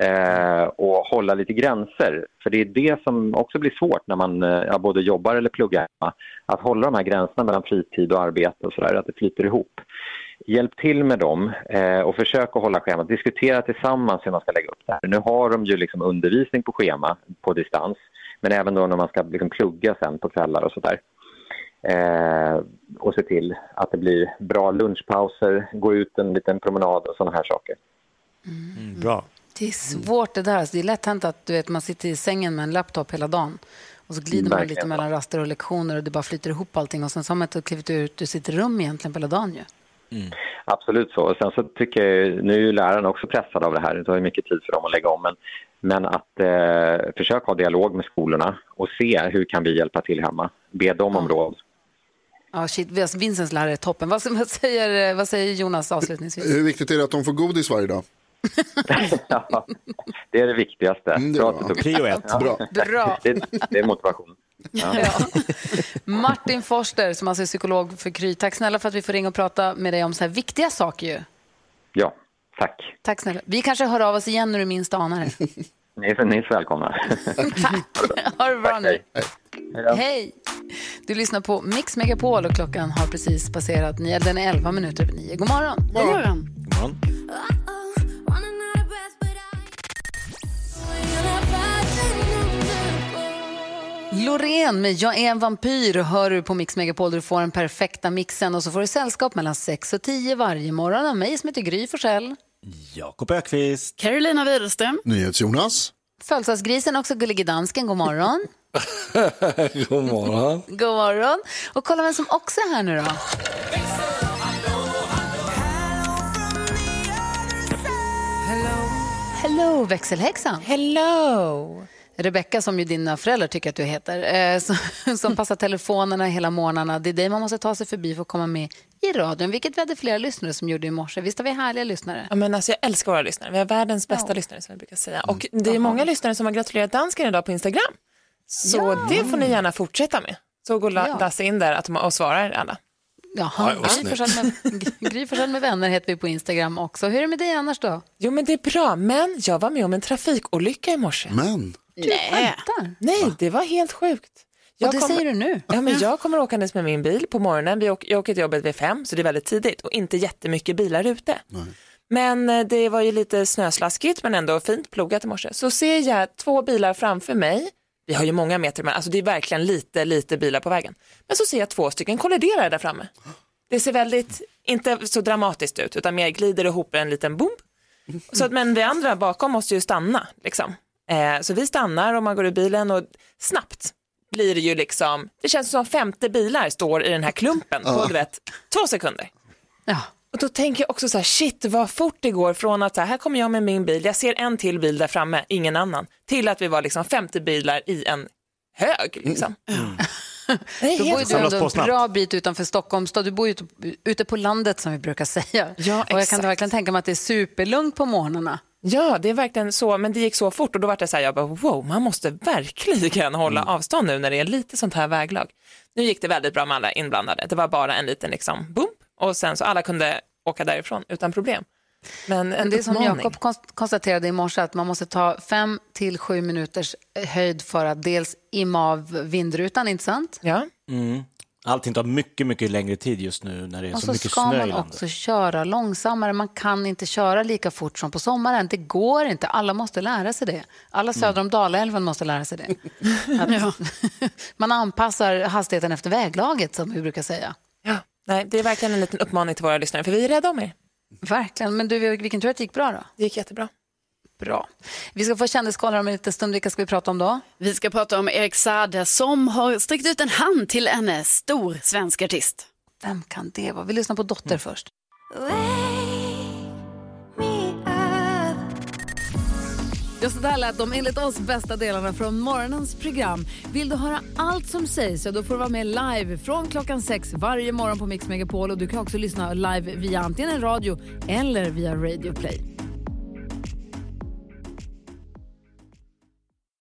eh, och hålla lite gränser. För det är det som också blir svårt när man eh, både jobbar eller pluggar hemma. Att hålla de här gränserna mellan fritid och arbete och sådär, att det flyter ihop. Hjälp till med dem eh, och försök att hålla schemat. Diskutera tillsammans hur man ska lägga upp det här. Nu har de ju liksom undervisning på schema på distans men även då när man ska liksom plugga sen på kvällar och sådär. Eh, och se till att det blir bra lunchpauser, gå ut en liten promenad och sådana här saker. bra. Det är svårt det där. Alltså, det är lätt hänt att du vet, man sitter i sängen med en laptop hela dagen och så glider man lite mellan raster och lektioner och det bara flyter ihop allting och sen så har man inte klivit ut ur sitt rum egentligen på hela dagen ju. Absolut så. Och sen så tycker jag, nu är ju lärarna också pressade av det här, det tar ju mycket tid för dem att lägga om, men, men att eh, försöka ha dialog med skolorna och se hur kan vi hjälpa till hemma. Be dem om råd. Ja, shit, Vincents lärare är toppen. Vad, vad, säger, vad säger Jonas avslutningsvis? Hur viktigt är det att de får godis varje dag? Ja, det är det viktigaste. Mm, det Bra Prio ett. Ja. Bra. Bra. Det, det är motivation. Ja. Martin Forster, som alltså är psykolog för Kry. Tack snälla för att vi får ringa och prata med dig om så här viktiga saker ju. ja, tack. Tack snälla. Vi kanske hör av oss igen när du minst anar det. Ni är, ni är så välkomna. Ha det bra nu. Hej. Hej! Du lyssnar på Mix Megapol och klockan har precis passerat nio. Den är 11 minuter över nio. God morgon! God morgon! God morgon. Loreen med Jag är en vampyr hör du på Mix Megapol där du får den perfekta mixen och så får du sällskap mellan 6 och 10 varje morgon av mig som heter Gry Forssell. Jakob Ökvist. Carolina Widerström. NyhetsJonas. Födelsedagsgrisen också gullige dansken, god morgon. God morgon. God morgon. Och kolla vem som också är här nu då. Hello, växelhäxan. Hello. Rebecka, som ju dina föräldrar tycker att du heter, eh, som, som passar telefonerna hela morgnarna. Det är dig man måste ta sig förbi för att komma med i radion, vilket vi hade flera lyssnare som gjorde i morse. Visst har vi härliga lyssnare? Ja, men alltså, jag älskar våra lyssnare. Vi har världens bästa lyssnare som jag brukar säga. Och det är många lyssnare som har gratulerat dansken idag på Instagram. Så Ja. det får ni gärna fortsätta med. Så går Ja. Lasse in där att- och svarar alla. Jaha, Gry med, med vänner heter vi på Instagram också. Hur är det med dig annars då? Jo men det är bra, men jag var med om en trafikolycka i morse. Men? Du skämtar? Nej, det var helt sjukt. Och det säger du nu? Ja, men jag kommer åkandes med min bil på morgonen. Vi åker, jag åker till jobbet vid fem, så det är väldigt tidigt och inte jättemycket bilar ute. Men eh, det var ju lite snöslaskigt men ändå fint plogat i morse. Så ser jag två bilar framför mig. Vi har ju många meter, men alltså det är verkligen lite, lite bilar på vägen. Men så ser jag två stycken kollidera där framme. Det ser väldigt, inte så dramatiskt ut, utan mer glider ihop en liten bomb. Så att, men vi andra bakom måste ju stanna. Liksom. Eh, så vi stannar och man går ur bilen och snabbt blir det ju liksom, det känns som 50 bilar står i den här klumpen på du vet, två sekunder. Ja. Och då tänker jag också så här, shit vad fort det går från att så här, här kommer jag med min bil, jag ser en till bil där framme, ingen annan, till att vi var liksom 50 bilar i en hög. Liksom. Det är Då bor du ändå en bra bit utanför Stockholm stad. Du bor ju ute, på landet som vi brukar säga. Ja, och jag kan verkligen tänka mig att det är superlugnt på morgnarna. Ja, det är verkligen så, men det gick så fort och då var det så här, jag bara wow, man måste verkligen hålla avstånd nu när det är lite sånt här väglag. Nu gick det väldigt bra med alla inblandade, det var bara en liten liksom bump och sen så alla kunde åka därifrån utan problem. Men en Men det är som. Jakob konst- konstaterade i morse att man måste ta fem till sju minuters eh, höjd för att dels imma av vindrutan, inte sant? Ja. Mm. Allting tar mycket, mycket längre tid just nu när det är Och så, så mycket ska snö i man landet. också köra långsammare. Man kan inte köra lika fort som på sommaren. Det går inte. Alla måste lära sig det. Alla Mm. söder om Dalälven måste lära sig det. Att man anpassar hastigheten efter väglaget, som vi brukar säga. Ja, nej, det är verkligen en liten uppmaning till våra lyssnare, för vi är rädda om er. Verkligen. Men du, vilken tur att det gick bra då? Det gick jättebra. Bra. Vi ska få kändiskoll om en liten stund. Vilka ska vi prata om då? Vi ska prata om Erik Saade som har sträckt ut en hand till en eh, stor svensk artist. Vem kan det vara? Vi lyssnar på Dotter först. Ja, så där lät de enligt oss bästa delarna från morgonens program. Vill du höra allt som sägs så då får du vara med live från klockan sex varje morgon på Mix Megapol. Och du kan också lyssna live via antingen en radio eller via Radio Play.